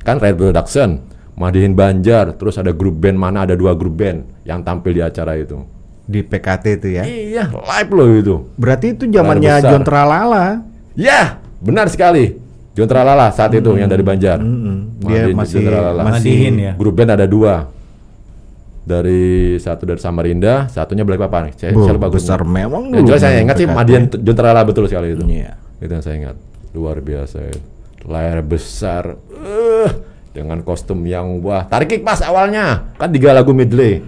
C: kan Red Production, Madihin Banjar, terus ada grup band mana ada dua grup band yang tampil di acara itu.
B: Di PKT itu ya.
C: Iya, live loh itu.
B: Berarti itu zamannya. John Tralala.
C: Ya, benar sekali. John Tralala saat itu yang dari Banjar.
B: Mm-mm. Dia
C: Madihin
B: masih
C: John Tralala.
B: masih
A: Madihin ya.
C: Grup band ada dua. Dari satu dari Samarinda, satunya Balikpapan. Saya, saya lupa
B: besar
C: grupnya.
B: memang
C: Ya,
B: dulu
C: jelas saya ingat sih. Madian John Tralala betul sekali itu.
B: Iya.
C: Itu yang saya ingat. Luar biasa. itu. Layar besar. Eh, dengan kostum yang wah. Tarik kick pas awalnya. Kan tiga lagu medley.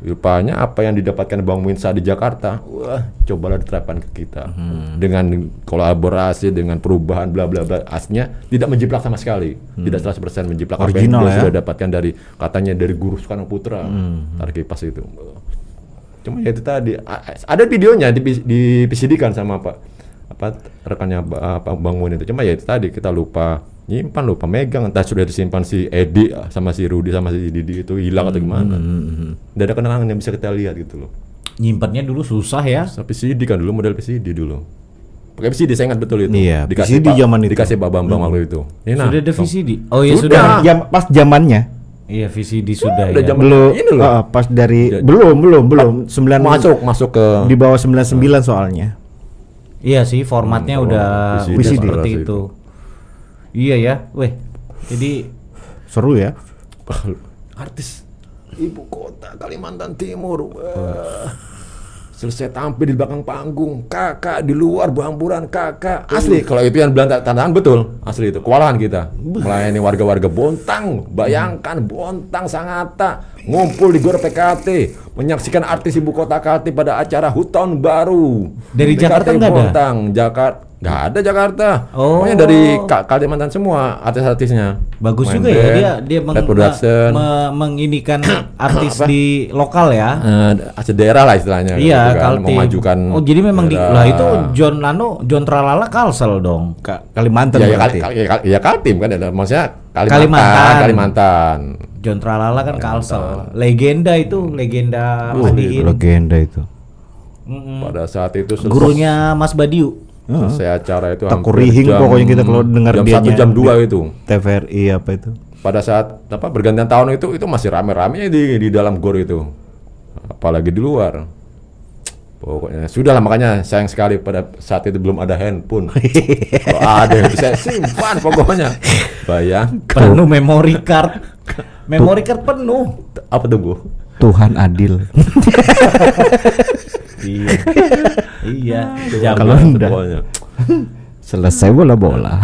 C: Rupanya apa yang didapatkan Bang Winsa di Jakarta, wah, cobalah diterapkan ke kita.
B: Hmm.
C: Dengan kolaborasi, dengan perubahan bla bla bla. Aslinya tidak menjiplak sama sekali. Tidak 100% menjiplak apa yang
B: Hmm. Original
C: dia
B: ya.
C: sudah dapatkan dari katanya dari guru Soekarno Putra.
B: Hmm.
C: Tarik kipas itu. Cuma ya itu tadi ada videonya di, di PCD kan sama Pak apa rekannya Pak Bang Mun itu. Cuma ya itu tadi kita lupa nyimpan lupa megang entah sudah disimpan si Edi sama si Rudi sama si Didi itu hilang atau gimana. Tidak ada kenangan yang bisa kita lihat gitu loh.
A: Nyimpennya dulu susah ya.
C: Tapi PCD kan dulu model PCD dulu. Pakai PCD saya ingat betul itu.
B: Iya,
C: dikasih Pak-
B: zaman itu.
C: Dikasih Pak Bambang waktu itu. Ini nah,
A: Sudah ada. VCD. Oh iya
C: Sudah.
A: sudah.
B: Jam, pas zamannya.
A: Iya VCD sudah
C: Udah
A: ya.
C: jam-
B: belum
C: Ini loh.
B: ah, pas dari
C: Ya.
B: belum belum belum sembilan
C: Masuk masuk ke
B: di bawah 99 soalnya
A: Iya sih formatnya
C: Hmm,
A: udah,
C: VCD
A: udah
B: VCD.
A: seperti itu. Iya ya, weh. Jadi
B: seru ya
C: artis ibu kota Kalimantan Timur. Wah. Selesai tampil di belakang panggung, kakak di luar buamburan kakak. Asli, kalau itu yang bilang ta- tantangan betul, asli itu kewalahan kita melayani warga-warga Bontang. Bayangkan Bontang Sangatta ngumpul di Gor PKT menyaksikan artis ibu kota Kalti pada acara HUT Tahun Baru.
A: Dari
C: PKT
A: Jakarta nggak ada?
C: Bontang, Jakarta nggak ada Jakarta.
A: Oh.
C: Pokoknya dari Ka- Kalimantan semua artis-artisnya.
A: bagus
C: Main
A: juga ya
C: band,
A: dia dia meng- me- menginikan artis di lokal ya.
C: eh daerah lah istilahnya
A: Iya,
C: gitu kan,
A: Kaltim.
C: memajukan
A: Oh, jadi memang di lah itu John Lano, John Tralala Kalsel dong.
B: Ka- Kalimantan
C: ya, ya,
B: berarti.
C: Kal- ya, Kal- ya Kaltim kan ada maksudnya Kalimantan
A: Kalimantan.
C: Kalimantan,
A: John Tralala kan Kalsel. Legenda itu, legenda
C: Uh,
A: Madiin.
B: legenda itu
A: Mm-mm.
C: pada saat itu
A: Gurunya Mas Badiu.
C: Selesai acara itu
B: Tak kurihing pokoknya kita kalau dengar
C: jam satu jam dua itu.
B: TVRI apa itu.
C: Pada saat apa bergantian tahun itu itu masih rame-ramenya di di dalam gor itu. Apalagi di luar. Pokoknya sudah lah makanya sayang sekali pada saat itu belum ada handphone. Kalau ada yang bisa simpan pokoknya. Bayang
A: Penuh memory card. Memory card penuh.
C: apa tuh Bu?
B: Tuhan adil
A: Iya. iya.
B: Kalau
C: Pokoknya.
B: selesai bola bola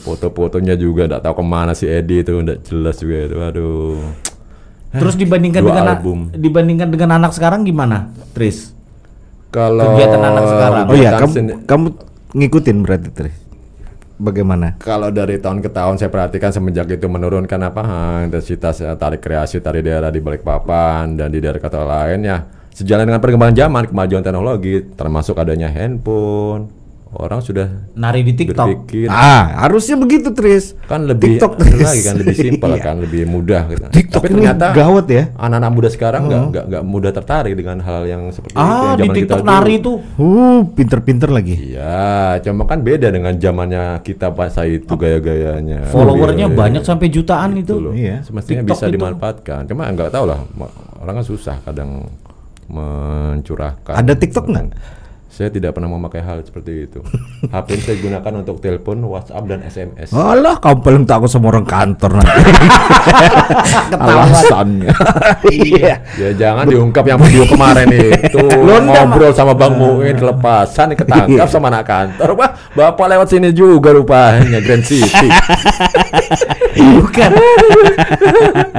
C: foto-fotonya juga nggak tahu ke mana si Edi itu nggak jelas juga itu aduh
A: Terus dibandingkan
C: Dua
A: dengan
C: album.
A: dibandingkan dengan anak sekarang gimana, Tris?
C: kalau
A: Kegiatan anak sekarang.
B: oh iya kamu kamu ngikutin berarti Tris bagaimana
C: kalau dari tahun ke tahun saya perhatikan semenjak itu menurunkan apa ah, intensitas eh, tari kreasi tari daerah di Balikpapan dan di daerah kota lain ya sejalan dengan perkembangan zaman kemajuan teknologi termasuk adanya handphone orang sudah
A: Nari di TikTok.
C: berpikir
B: ah harusnya begitu Tris
C: kan lebih
B: TikTok, Tris.
C: lagi kan lebih simpel
B: Iya.
C: kan lebih mudah gitu.
B: TikTok
C: tapi
B: ini
C: ternyata
B: gawat ya
C: anak-anak muda sekarang nggak nggak nggak mudah tertarik dengan hal yang seperti itu
A: Ah, di
C: zaman kita
A: TikTok
C: dulu.
A: nari tuh.
B: uh pinter-pinter lagi
C: Iya, cuma kan beda dengan zamannya kita pas itu gaya-gayanya.
A: Followernya
C: Iya,
A: banyak
C: iya.
A: sampai jutaan itu.
C: Gitu loh.
B: Iya.
C: Semestinya
A: TikTok
C: bisa
A: itu.
C: dimanfaatkan. Cuma nggak tahu lah, orang kan susah kadang mencurahkan.
B: Ada TikTok nggak?
C: Saya tidak pernah memakai hal seperti itu. HP saya gunakan untuk telepon, WhatsApp dan SMS.
B: Alah, kamu paling takut sama orang kantor nanti. Alasannya. Iya.
C: Ya jangan diungkap yang video kemarin itu
A: Londa,
C: ngobrol sama Bang Muin kelepasan ketangkap sama anak kantor. Wah, Bapak lewat sini juga rupanya Grand City.
A: Bukan.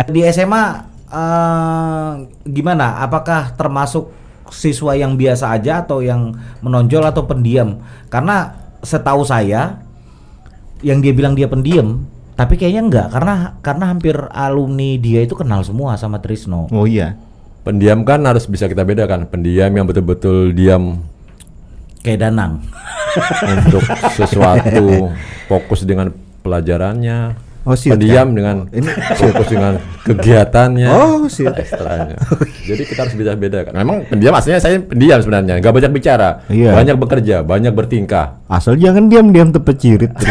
A: di SMA eh, gimana? Apakah termasuk siswa yang biasa aja atau yang menonjol atau pendiam? Karena setahu saya yang dia bilang dia pendiam, tapi kayaknya enggak karena karena hampir alumni dia itu kenal semua sama Trisno.
B: Oh iya.
C: Pendiam kan harus bisa kita bedakan. Pendiam yang betul-betul diam
A: Kayak Danang.
C: untuk sesuatu fokus dengan pelajarannya.
B: Oh, siap,
C: pendiam
B: kan?
C: dengan
B: Ini
C: fokus dengan kegiatannya.
B: Oh, siap.
C: ekstranya. Jadi kita harus bisa bedakan. Memang pendiam aslinya saya pendiam sebenarnya, nggak banyak bicara,
B: Iya.
C: banyak bekerja, banyak bertingkah.
B: Asal jangan diam-diam tepet cirit.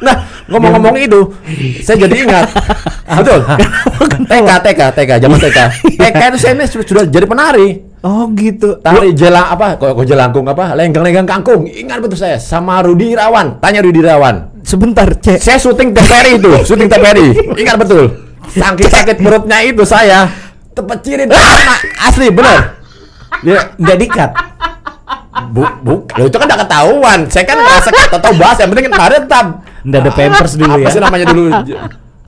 C: Nah, ngomong-ngomong itu, saya jadi ingat. Betul. TK, TK, TK, zaman TK. TK itu saya ini sudah, jadi penari.
B: oh gitu.
C: Tari jelang apa? Kok, kok jelangkung apa? Lenggang-lenggang kangkung. Ingat betul saya sama Rudi Irawan. Tanya Rudi Irawan.
B: Sebentar, Cek.
C: Saya syuting TPRI itu, syuting TPRI. Ingat betul. Saking sakit perutnya itu saya tepecirin asli bener. Ya,
A: Enggak dikat.
C: bu, bu, itu kan udah ketahuan. Saya kan ngerasa kata tahu bahas yang penting kemarin tab.
A: Enggak ada pampers dulu
C: Apa
A: ya.
C: sih namanya dulu?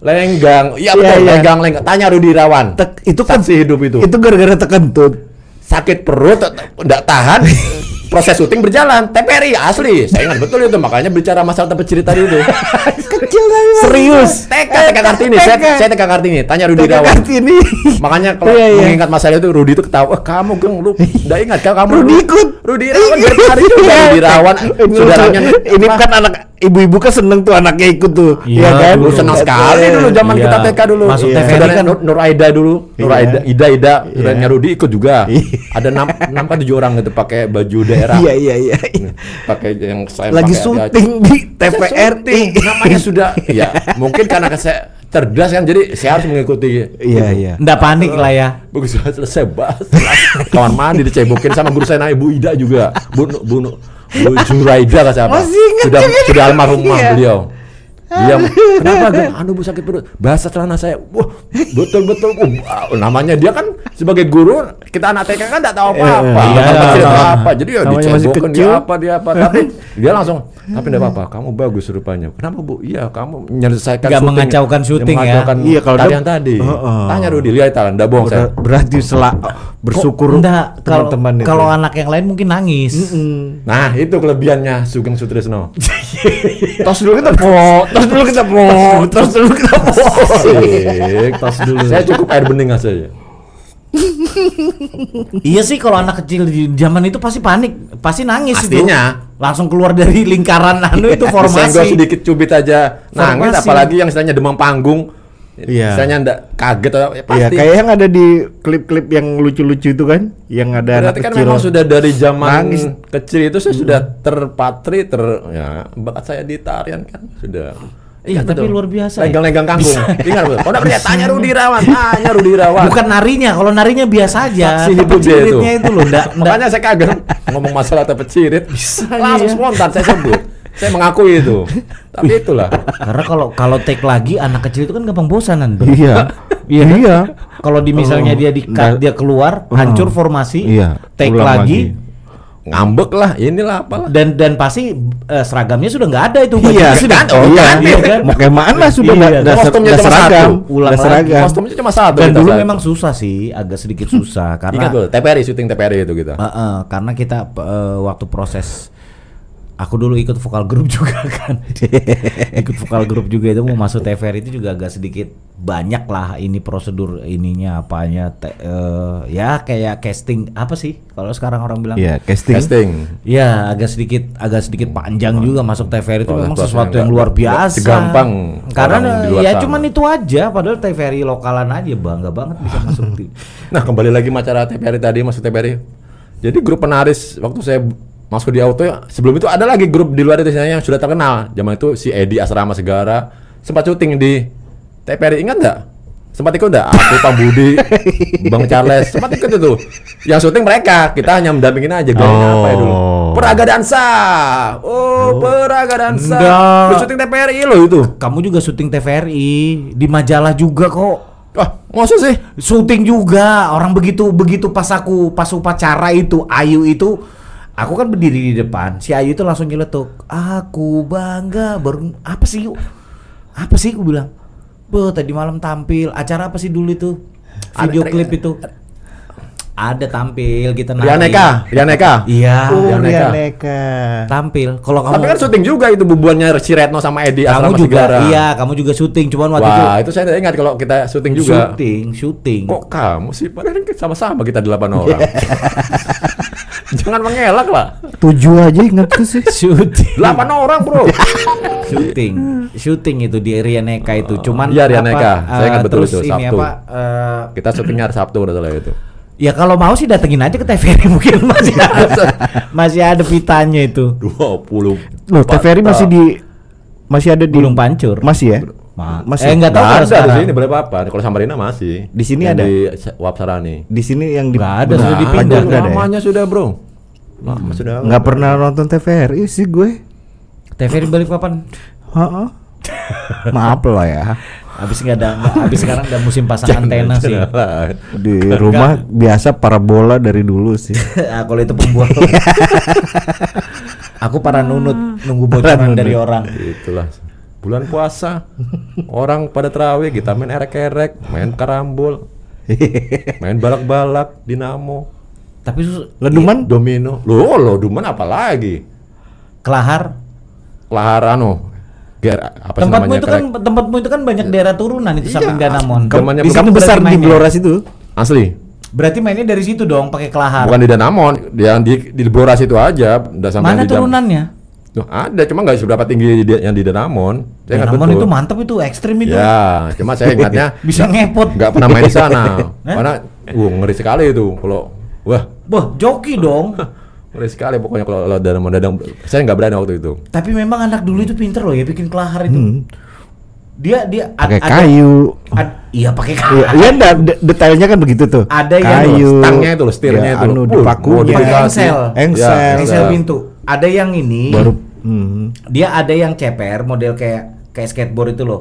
C: Lenggang. Iya betul,
B: Iya, iya.
C: lenggang lenggang. Tanya Rudi Irawan.
B: Tek- itu kan
C: Saksi hidup itu.
B: Itu gara-gara tekentut.
C: sakit perut tidak tahan proses syuting berjalan TPRI asli saya ingat betul itu makanya bicara masalah tempat cerita itu
B: Kecil tapi
C: serius TK TK Kartini saya saya TK Kartini tanya Rudi Irawan
B: ini.
C: makanya kalau
B: Iya, iya.
C: mengingat masalah itu Rudi itu ketawa "Eh, kamu geng lu udah ingat kan kamu
B: Rudi ikut.
C: Rudi Irawan dari tadi juga
B: Iya.
C: Rudi Irawan
B: Ini
C: saudaranya
B: ini
C: apa?
B: kan anak ibu-ibu kan seneng tuh anaknya ikut tuh,
A: Iya,
B: ya kan?
C: Dulu senang sekali dulu zaman
A: Iya.
C: kita TK dulu.
A: Masuk
C: Iya.
A: TVRI kan-
C: Nur, Nur Aida dulu. Nur
B: Iya.
C: Aida, Ida Ida,
B: Iya.
C: Rudi ikut juga.
B: Iya.
C: Ada enam enam kan tujuh orang gitu pakai baju daerah.
B: Iya iya iya.
C: Pakai yang saya
B: Lagi
C: pakai
B: syuting di TVRI.
C: Namanya sudah ya, mungkin karena saya cerdas kan jadi saya harus mengikuti.
B: Iya iya.
A: Nggak panik lah ya.
C: Begitu sudah selesai bahas, kawan mandi dicebokin sama guru saya namanya Bu Ida juga. Bu Bu, Bu Juraida kan siapa?
B: Masih
C: Sudah sudah almarhumah
B: Iya.
C: beliau. Dia kenapa Gan? Anu bu sakit perut. Bahasa celana saya. Wah, betul betul. Wah, namanya dia kan sebagai guru kita anak TK kan enggak tahu apa-apa.
B: Iya,
C: Nggak tahu
A: iya.
C: kecil atau apa. Jadi ya
B: kecil.
C: dia apa dia apa. Tapi dia langsung tapi enggak apa-apa. Kamu bagus rupanya. Kenapa Bu? Iya, kamu menyelesaikan
A: Nggak
C: syuting.
A: mengacaukan syuting ya.
C: Mengacaukan
B: Iya, kalau dia-
C: tarian tadi.
B: Heeh.
C: Tanya Rudi, lihat talan, enggak bohong saya.
B: Ber- berarti sela bersyukur
A: Enggak, kalau kalau anak yang lain mungkin nangis.
C: Nah, itu kelebihannya Sugeng Sutrisno.
B: tos dulu kita tos dulu kita po, tos dulu kita po.
C: Asik. Tos dulu. Saya cukup air bening aja ya.
A: Iya sih kalau anak kecil di zaman itu pasti panik, pasti nangis
C: Pastinya.
A: itu. Langsung keluar dari lingkaran anu itu formasi.
C: sedikit cubit aja nangis
A: Formasi.
C: apalagi yang istilahnya demam panggung.
B: Iya.
C: Istilahnya ndak kaget atau ya
B: Iya,
C: pasti.
B: kayak yang ada di klip-klip yang lucu-lucu itu kan, yang ada
C: Berarti
B: anak
C: kan
B: kecil.
C: memang sudah dari zaman
B: Nangis.
C: kecil itu saya sudah terpatri ter ya bakat saya di tarian kan sudah.
A: Iya, tapi luar biasa ya.
C: Legang-legang kangkung. Ingat betul. Kau enggak percaya tanya Rudi Rawan, tanya Rudi Rawan.
A: Bukan narinya, kalau narinya biasa aja.
C: Dia itu.
A: Itu loh, enggak
C: Makanya saya kaget ngomong masalah tepet cirit. langsung
A: iya.
C: spontan saya sebut. Saya mengakui itu. Tapi itulah.
A: Karena kalau kalau take lagi anak kecil itu kan gampang bosanan, Bro.
B: Iya. Iya. Iya.
A: Kalau di misalnya
B: Oh,
A: dia di
B: nggak-
A: dia keluar,
B: Oh.
A: hancur formasi,
B: Iya,
A: take
B: ulang
A: lagi,
C: Ngambek lah, inilah apalah.
A: dan dan pasti eh, seragamnya sudah nggak ada itu
B: Iya, sudah.
C: Oh,
B: iya.
C: kan?
A: Iya kan?
B: Mau kayak mana sudah
A: Iya.
B: udah
C: Kostumnya cuma
B: seragam,
C: satu.
A: Ulang lagi.
B: seragam.
C: Kostumnya cuma satu.
A: Dan dulu memang susah sih, agak sedikit susah karena
C: Ingat betul, TPRI syuting TPRI itu kita.
A: Eh, eh, karena kita eh, waktu proses aku dulu ikut vokal grup juga kan ikut vokal grup juga itu mau masuk TVR itu juga agak sedikit banyak lah ini prosedur ininya apanya te- eh, ya kayak casting apa sih kalau sekarang orang bilang
B: Iya, casting.
C: Casting.
A: Ya agak sedikit agak sedikit panjang juga masuk TVRI itu memang
C: sesuatu yang
A: luar biasa.
C: segampang
A: Karena ya
C: sana.
A: cuman itu aja padahal TVRI lokalan aja bangga banget bisa masuk di
C: Nah, kembali lagi macara TPRI tadi masuk TPRI. Jadi grup penaris waktu saya masuk di auto ya, sebelum itu ada lagi grup di luar itu yang sudah terkenal. Zaman itu si Edi Asrama Segara sempat syuting di TPRI ingat nggak? Sempat ikut nggak? Aku Pak Budi, Bang Charles, sempat ikut itu. Yang syuting mereka, kita hanya mendampingin aja gayanya apa ya dulu.
B: Oh.
C: Peraga dansa. Oh, peraga dansa.
A: Enggak.
C: Lu syuting TPRI lo itu.
A: Kamu juga syuting TVRI di majalah juga kok.
C: Wah, maksud sih?
A: Syuting juga orang begitu begitu pas aku pas upacara itu Ayu itu aku kan berdiri di depan si Ayu itu langsung nyeletuk aku bangga baru apa sih yuk apa sih aku bilang Be, tadi malam tampil acara apa sih dulu itu video
C: Ada-
A: klip itu ada tampil kita nari.
C: Rianeka, Rianeka.
A: iya
B: Oh,
C: Rianeka.
B: Rianeka.
A: tampil kalau kamu
C: Tapi kan syuting juga itu bubuannya si Retno sama Edi
A: kamu
C: Asrama
A: juga
C: Segara.
A: iya kamu juga syuting cuman waktu
C: Wah, itu saya ingat kalau kita syuting
A: itu
C: juga.
A: syuting syuting
C: Kok kamu sih? Padahal kan sama-sama kita delapan orang. Jangan mengelak lah.
B: Tujuh aja ingat tuh sih.
A: syuting
C: Delapan orang bro.
A: syuting syuting itu di Rianeka itu cuman
C: Iya, Rianeka.
A: apa,
C: Saya ingat
A: eh,
C: betul itu,
A: ini
C: Sabtu.
A: apa eh,
C: Kita syutingnya hari Sabtu udah salah itu.
A: ya kalau mau sih datengin aja ke TVRI mungkin masih ada masih ada pitanya itu
C: 20
B: Loh, TVRI masih di masih ada di
A: Gunung Pancur
B: Masih ya?
A: Ma-
B: Masih.
A: eh nggak tahu
C: ada di
A: sekarang
C: sini berapa apa? Kalau Samarinda masih.
B: Di sini
C: Yang
B: ada?
C: Di Wap Sarani.
B: Di sini yang di
A: Nggak ada, sudah dipindah.
B: Ya?
C: Namanya sudah bro. Lama sudah.
B: Nggak pernah nonton TVRI sih gue.
A: TVRI balik papan
B: Heeh. Maaf lah ya.
A: habis nggak ada habis sekarang ada musim pasang antena sih.
B: Di rumah biasa parabola dari dulu sih.
A: ah, kalau itu pembuat aku para nunut nunggu bocoran dari orang
C: Itulah bulan puasa orang pada terawih kita main erek-erek, main karambol, main balak-balak, dinamo,
A: tapi sus-
B: Leduman?
C: domino. Loh, lo duman apa lagi?
A: kelahar
C: Lahar anu. Ger, apa
A: tempatmu
C: namanya?
A: itu kan tempatmu itu kan banyak daerah turunan itu samping Danamon
C: Zamannya
A: Di
B: Kamu besar di. Bloras itu?
C: asli.
A: berarti mainnya dari situ dong pakai kelahar
C: Bukan di Danamon, yang di di Boras itu aja, udah sampai
A: mana
C: di jam-
A: turunannya
C: Tuh, ada, cuma nggak seberapa tinggi di- yang di Danamon. Saya ingat
A: Danamon
C: betul.
A: itu mantap itu, ekstrim itu.
C: Ya, cuma saya ingatnya
A: Bisa ngepot.
C: nggak pernah main di sana. Karena, uh, ngeri sekali itu. Kalau, wah,
A: Wah, joki dong.
C: ngeri sekali pokoknya kalau kalau Danamon dadang. Saya nggak berani waktu itu.
A: Tapi memang anak dulu itu pinter loh ya bikin kelahar itu.
B: Hmm.
A: Dia dia
B: Pakai
A: ada-
B: kayu.
A: ad- iya pakai kayu.
B: Iya, iya de- detailnya kan begitu tuh.
A: Ada yang
B: kayu,
C: stangnya itu loh, setirnya
B: ya,
C: itu loh.
B: anu, dipakunya,
A: engsel.
B: engsel,
C: Ya,
A: Engsel pintu. Ada yang ini
B: baru hmm.
A: dia ada yang ceper model kayak kayak skateboard itu loh.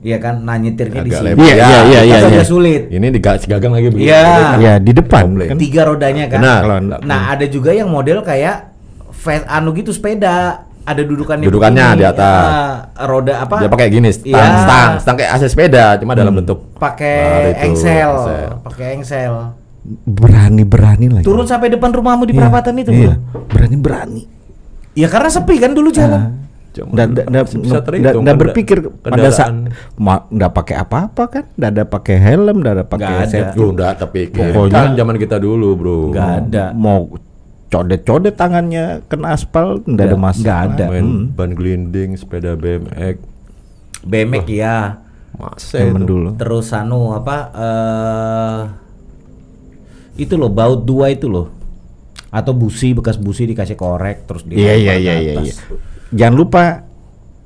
A: Iya kan, nah nyetirnya di
C: Agak
A: sini.
B: Iya, iya, iya, iya,
A: agak
B: iya.
A: sulit.
C: Ini di ga- gagang lagi begini.
A: Iya.
B: ya di depan kan.
A: Tiga rodanya kan.
C: Benar.
B: Kalau
A: Nah, ada juga yang model kayak fe- anu gitu sepeda. Ada dudukannya
C: Dudukannya
A: begini.
C: di atas.
A: Ah, roda apa?
C: Dia pakai gini, stang,
A: Iya.
C: stang, stang kayak AC sepeda, cuma dalam bentuk Nah,
A: pakai engsel. pakai engsel.
B: Berani-berani lagi.
A: Turun sampai depan rumahmu di
B: Iya,
A: perapatan itu,
B: Iya, berani-berani.
A: Ya karena sepi kan dulu jalan.
C: Cuma
B: Nggak nggak- nggak- nggak- nggak- nggak berpikir pada saat nggak pakai apa-apa kan, nggak ada pakai helm, nggak ada pakai
A: Nggak ada.
B: safety.
C: Duh, enggak tapi
B: Pokoknya-
C: kan zaman kita dulu, Bro.
A: Nggak ada.
B: Mau codet-codet tangannya kena aspal, nggak ada
A: Nggak-
B: masalah.
A: nggak ada.
C: Main
B: Hmm.
C: ban gelinding, sepeda BMX,
A: BMX ya.
C: masa itu.
B: dulu.
A: Terus anu apa eh itu loh baut dua itu loh. Atau busi bekas busi dikasih korek terus
B: Iya iya
A: dilempar ke
B: iya iya.
A: atas.
B: iya. Jangan lupa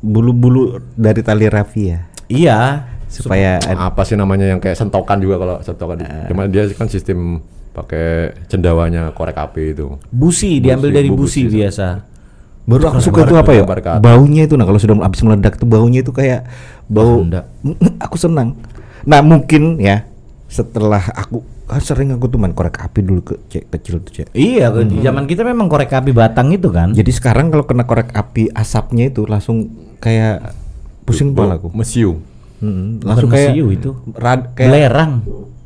B: bulu-bulu dari tali rafia
A: Iya.
B: supaya
C: apa sih namanya yang kayak sentokan juga kalau sentokan
B: Eh.
C: cuma dia kan sistem pakai cendawanya korek api itu
A: Busi diambil
C: Busi,
A: dari
C: bu-
A: busi,
C: busi.
A: biasa.
B: baru aku suka itu apa ya? Baunya itu nah kalau sudah habis meledak tuh baunya itu kayak bau.
A: enggak.
B: aku senang. Nah mungkin ya setelah aku kan sering aku tuh main korek api dulu ke cek kecil tuh cek.
A: Iya, di zaman kita memang korek api batang itu kan.
B: Jadi sekarang kalau kena korek api asapnya itu langsung kayak pusing kepala aku.
C: mesiu
B: Mm,
A: Bukan
B: langsung kayak
A: mesiu itu.
B: rad, kayak
A: Belerang.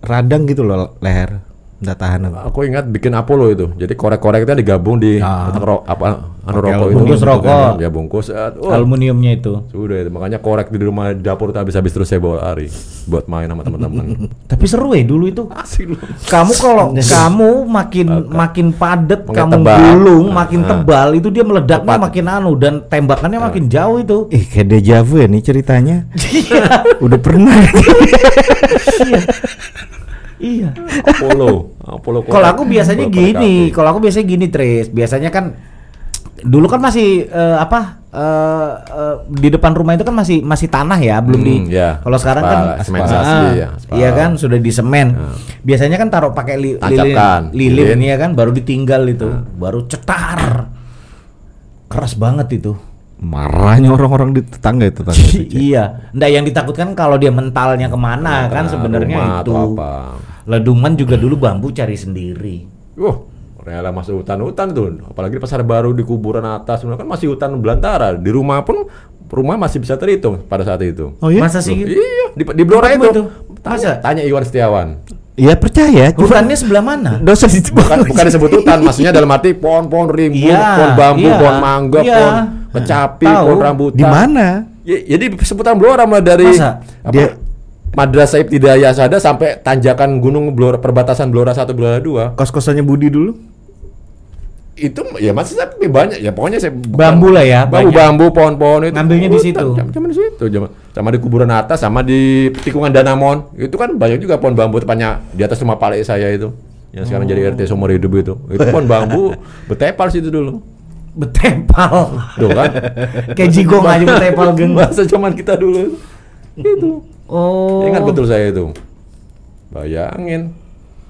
B: radang gitu loh leher. Nggak tahan aku.
C: aku ingat bikin Apollo itu jadi korek-korek itu digabung di kotak ro- apa anu rokok itu
A: bungkus
C: gitu
A: rokok.
C: kan. ya bungkus oh,
A: Aluminiumnya itu.
C: sudah itu makanya korek di rumah dapur tuh habis-habis terus saya bawa lari buat main sama teman-teman
A: Tapi seru ya dulu itu.
C: asik loh
A: Kamu kalau kamu makin makin padat kamu
C: tebal.
A: gulung,
C: Nah,
A: makin
C: nah.
A: tebal itu dia meledaknya makin anu dan tembakannya makin jauh itu.
B: Ih kayak deja vu ya nih ceritanya. Udah pernah.
A: Iya.
C: Apollo Apollo.
A: Kalau aku biasanya
C: Korek
A: gini, kalau aku biasanya gini, Tris. Biasanya kan dulu kan masih eh, apa? eh, eh, di depan rumah itu kan masih masih tanah ya, belum di.
C: Hmm, ya.
A: Kalau sekarang kan
C: Aspal, sementisasi,
A: Ah,
C: ya.
A: Iya kan sudah di semen. Biasanya kan taruh pakai li, lilin, lilin ya kan, baru ditinggal itu, baru cetar. Keras banget itu.
B: Marahnya orang-orang di tetangga itu tetangga itu, Cek.
A: iya, ndak yang ditakutkan kalau dia mentalnya ke mana kan
C: Nah,
A: sebenarnya
C: rumah
A: itu.
C: apa.
A: Leduman juga dulu bambu cari sendiri.
C: Wah, rela masuk hutan-hutan tuh. Apalagi di pasar baru di kuburan atas, sebenarnya kan masih hutan belantara. Di rumah pun rumah masih bisa terhitung pada saat itu.
B: Oh iya?
A: Masa sih?
C: Loh, iya, di, di Blora itu.
A: itu?
C: Tanya, tanya Iwan Setiawan.
B: Iya percaya. cuma
A: Hutannya sebelah mana?
B: Dosa itu
C: Bukan, bukan disebut hutan, maksudnya dalam arti pohon-pohon rimbun,
A: Iya,
C: pohon bambu,
A: iya,
C: pohon mangga,
A: iya.
C: pohon kecapi,
A: Tahu.
C: pohon rambutan.
B: Di mana?
C: Ya, jadi seputar Blora mulai dari
A: Masa?
C: apa,
B: Dia-
C: Madrasah Ibtidaiyah Sada sampai tanjakan gunung Blora perbatasan Blora 1 Blora 2.
B: Kos-kosannya Budi dulu.
C: Itu ya masih tapi banyak ya pokoknya saya bukan-
A: Bambu lah ya,
C: Bambu
A: banyak.
C: bambu pohon-pohon itu.
A: Ngambilnya di situ.
C: Cuma, di situ, cuma sama di kuburan atas sama di tikungan Danamon. Itu kan banyak juga pohon bambu tepatnya di atas rumah palek saya itu. Yang sekarang jadi RT seumur hidup itu. Itu pohon bambu betepal situ dulu.
A: Betepal.
C: Tuh kan.
A: Kayak jigong aja betepal geng.
C: Bahasa cuman kita dulu. Itu.
A: Oh.
C: Ingat betul saya itu. Bayangin.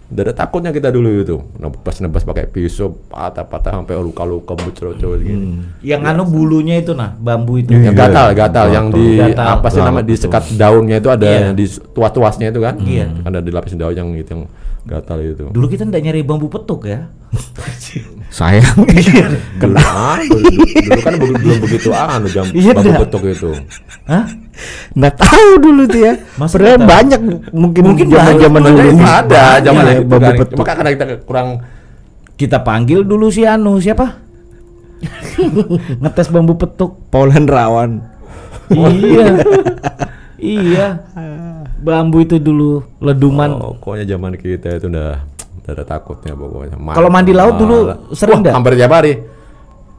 C: Udah ada takutnya kita dulu itu. Nebas-nebas pakai pisau, patah-patah sampai luka-luka bucro-bucro gini.
A: Yang anu bulunya itu nah, bambu itu.
C: Yang
B: Iya.
C: gatal, gatal, yang di
A: Gatal.
C: apa sih nama di sekat daunnya itu ada
A: Iya.
C: yang di tuas-tuasnya itu kan?
A: Iya.
C: Ada dilapis daun yang itu yang gatal itu.
A: Dulu kita ndak nyari bambu petuk ya.
B: Sayang.
C: Dulu, ah, dulu, dulu kan belum begitu anu jam
B: Iya,
C: bambu betok itu.
A: Hah?
B: Nggak tahu dulu tuh ya. Padahal
A: tahu?
B: banyak mungkin
A: Mungkin
B: zaman-zaman
A: banyak.
B: dulu.
C: Ada, ada zaman
B: Iya,
C: itu kan. Cuma karena kita kurang
A: Kita panggil dulu si anu siapa? Ngetes bambu petuk.
B: Paul Hendrawan.
A: iya. iya. Bambu itu dulu leduman.
C: Oh, pokoknya zaman kita itu udah udah ada takutnya pokoknya.
A: Kalau mandi laut dulu sering nggak?
C: Hampir tiap hari.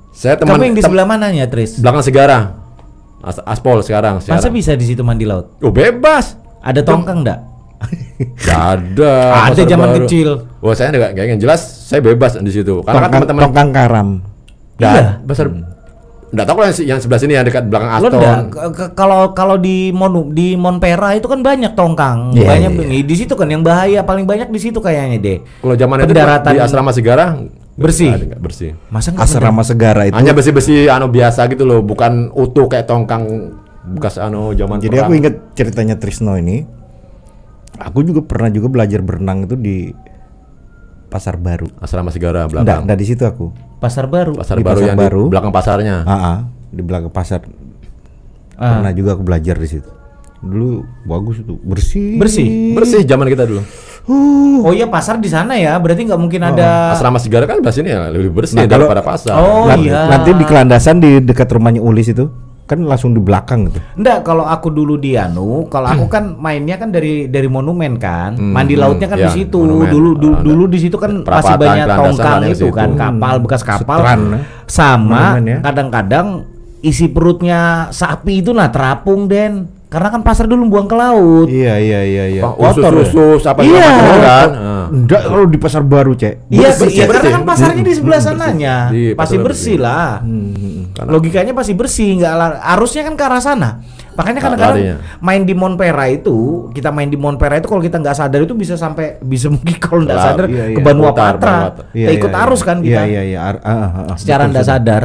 C: Saya teman
A: Kamu yang di sebelah mananya, Tris?
C: belakang segara. As aspol sekarang.
A: Masa
C: sekarang.
A: bisa di situ mandi laut?
C: Oh, bebas.
A: Ada tongkang enggak?
C: Gak ada.
A: Ada zaman
C: baru.
A: kecil.
C: Wah, saya enggak enggak ingin jelas, saya bebas di situ. Karena kan
B: Tongkang,
C: teman-teman
B: tongkang karam.
C: Dan
A: Iya.
C: besar Enggak tahu kalau yang, yang sebelah sini yang dekat belakang Aston.
A: kalau kalau di Mon di Monpera itu kan banyak tongkang.
B: Iya,
A: banyak
B: iya.
A: di situ kan yang bahaya paling banyak di situ kayaknya deh.
C: Kalau zaman itu di asrama Segara
A: Bersih?
C: Enggak, bersih.
A: Masa enggak
B: Asrama Segara itu.
C: Hanya besi-besi anu biasa gitu loh, bukan utuh kayak tongkang bekas anu zaman
B: Jadi
C: perang.
B: aku ingat ceritanya Trisno ini. Aku juga pernah juga belajar berenang itu di Pasar Baru.
C: asrama Segara belakang.
B: enggak di situ aku.
A: Pasar baru.
C: Pasar
B: Di
C: baru
B: Pasar
C: yang
B: Baru.
C: di belakang pasarnya.
B: Ah, di belakang pasar.
A: Ah.
B: Pernah juga aku belajar di situ. Dulu bagus itu, bersih.
A: Bersih?
C: Bersih zaman kita dulu.
A: Oh iya pasar di sana ya. Berarti nggak mungkin ada
C: Asrama Segara kan ini ya lebih bersih
B: Nah, kalau-
C: daripada pasar.
A: Oh,
B: Nan-
A: iya.
B: Nanti di kelandasan di dekat rumahnya Ulis itu kan langsung di belakang gitu.
A: Enggak, kalau aku dulu di Anu, kalau aku kan mainnya kan dari dari monumen kan. Mandi lautnya kan
C: ya,
A: di situ.
C: monumen.
A: Dulu dulu,
C: Ada.
A: dulu di situ kan masih banyak tongkang itu kan, kapal bekas kapal.
B: Seteran, ya.
A: Sama
B: ya.
A: kadang-kadang isi perutnya sapi itu nah terapung Den. Karena kan pasar dulu buang ke laut.
B: Iya iya iya iya.
A: Kotor ya?
C: usus-usus apa
A: Iya.
C: kan. Ah.
B: Enggak kalau di pasar baru, Cek.
A: Iya
C: Bersih,
A: sih, iya, karena kan pasarnya di sebelah sananya.
C: Di
A: pasti bersih lah.
C: Karena-
A: Logikanya pasti bersih, nggak la- arusnya kan ke arah sana. Makanya kadang-kadang
C: larinya.
A: main di Monpera itu, kita main di Monpera itu kalau kita nggak sadar itu bisa sampai bisa mungkin kalau nggak sadar
B: iya, iya.
A: ke Banua
C: Putar,
A: Patra.
B: Iya,
A: Kita ikut
B: iya,
A: arus
B: iya.
A: kan kita.
B: Iya iya iya. Ar- ah, ah, ah.
A: Secara nggak sadar.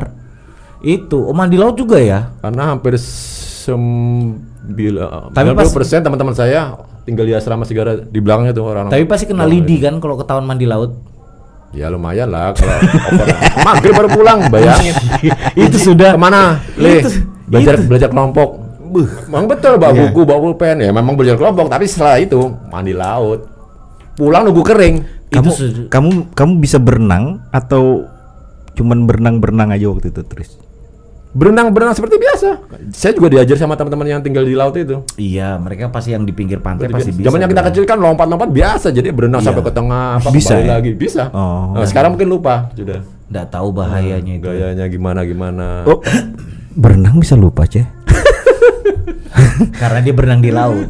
A: Itu, oh mandi laut juga ya?
C: Karena hampir sembilan
A: Tapi pas-
C: persen teman-teman saya tinggal di asrama Segara di belakangnya tuh orang.
A: Tapi pasti kena lidi kan kalau ketahuan mandi laut.
C: Ya lumayan lah kalau maghrib baru pulang, bayangin.
A: Itu sudah
C: Ke mana?
A: Le,
C: belajar
A: itu.
C: belajar kelompok. Buh, memang betul bawa
B: Iya.
C: buku, bawa pulpen ya, memang belajar kelompok. Tapi setelah itu mandi laut, pulang nunggu kering.
B: Kamu
A: Itu
B: kamu kamu bisa berenang atau cuman berenang-berenang aja waktu itu, Tris?
C: Berenang berenang seperti biasa. Saya juga diajar sama teman-teman yang tinggal di laut itu.
A: Iya, mereka pasti yang di pinggir pantai pasti bisa.
C: Zamannya kita kecil kan lompat-lompat biasa, jadi berenang
A: Iya.
C: sampai ke tengah, apa
B: Bisa
C: kembali
B: ya?
C: lagi bisa.
B: Oh.
C: Nah, sekarang mungkin lupa sudah.
A: Nggak tahu bahayanya itu.
C: Gayanya gimana gimana.
B: Oh, berenang bisa lupa, Cek.
A: Karena dia berenang di laut.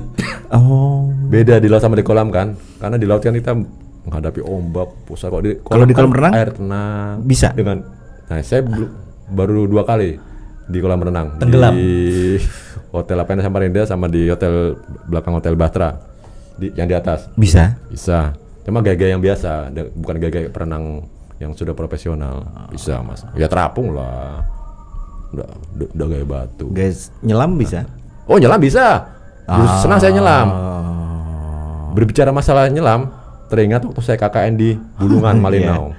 B: Oh.
C: Beda di laut sama di kolam kan? Karena di laut kan kita menghadapi ombak, pusat kok di
B: Kalau di
C: kan
B: kolam renang?
C: air tenang.
B: Bisa?
C: Dengan Nah, saya baru dua kali di kolam renang.
A: Tenggelam?
C: Di Hotel Apena Samarinda sama di hotel belakang Hotel Batra. Di yang di atas.
B: Bisa.
C: Bisa. Cuma gaya-gaya yang biasa, bukan gaya-gaya perenang yang sudah profesional. Bisa, Mas. Ya terapung lah. Udah, udah, udah gaya batu.
B: Guys, nyelam bisa?
C: Oh, nyelam bisa. Dulu
B: Ah.
C: senang saya nyelam. Berbicara masalah nyelam, teringat waktu saya KKN di Bulungan Malinau.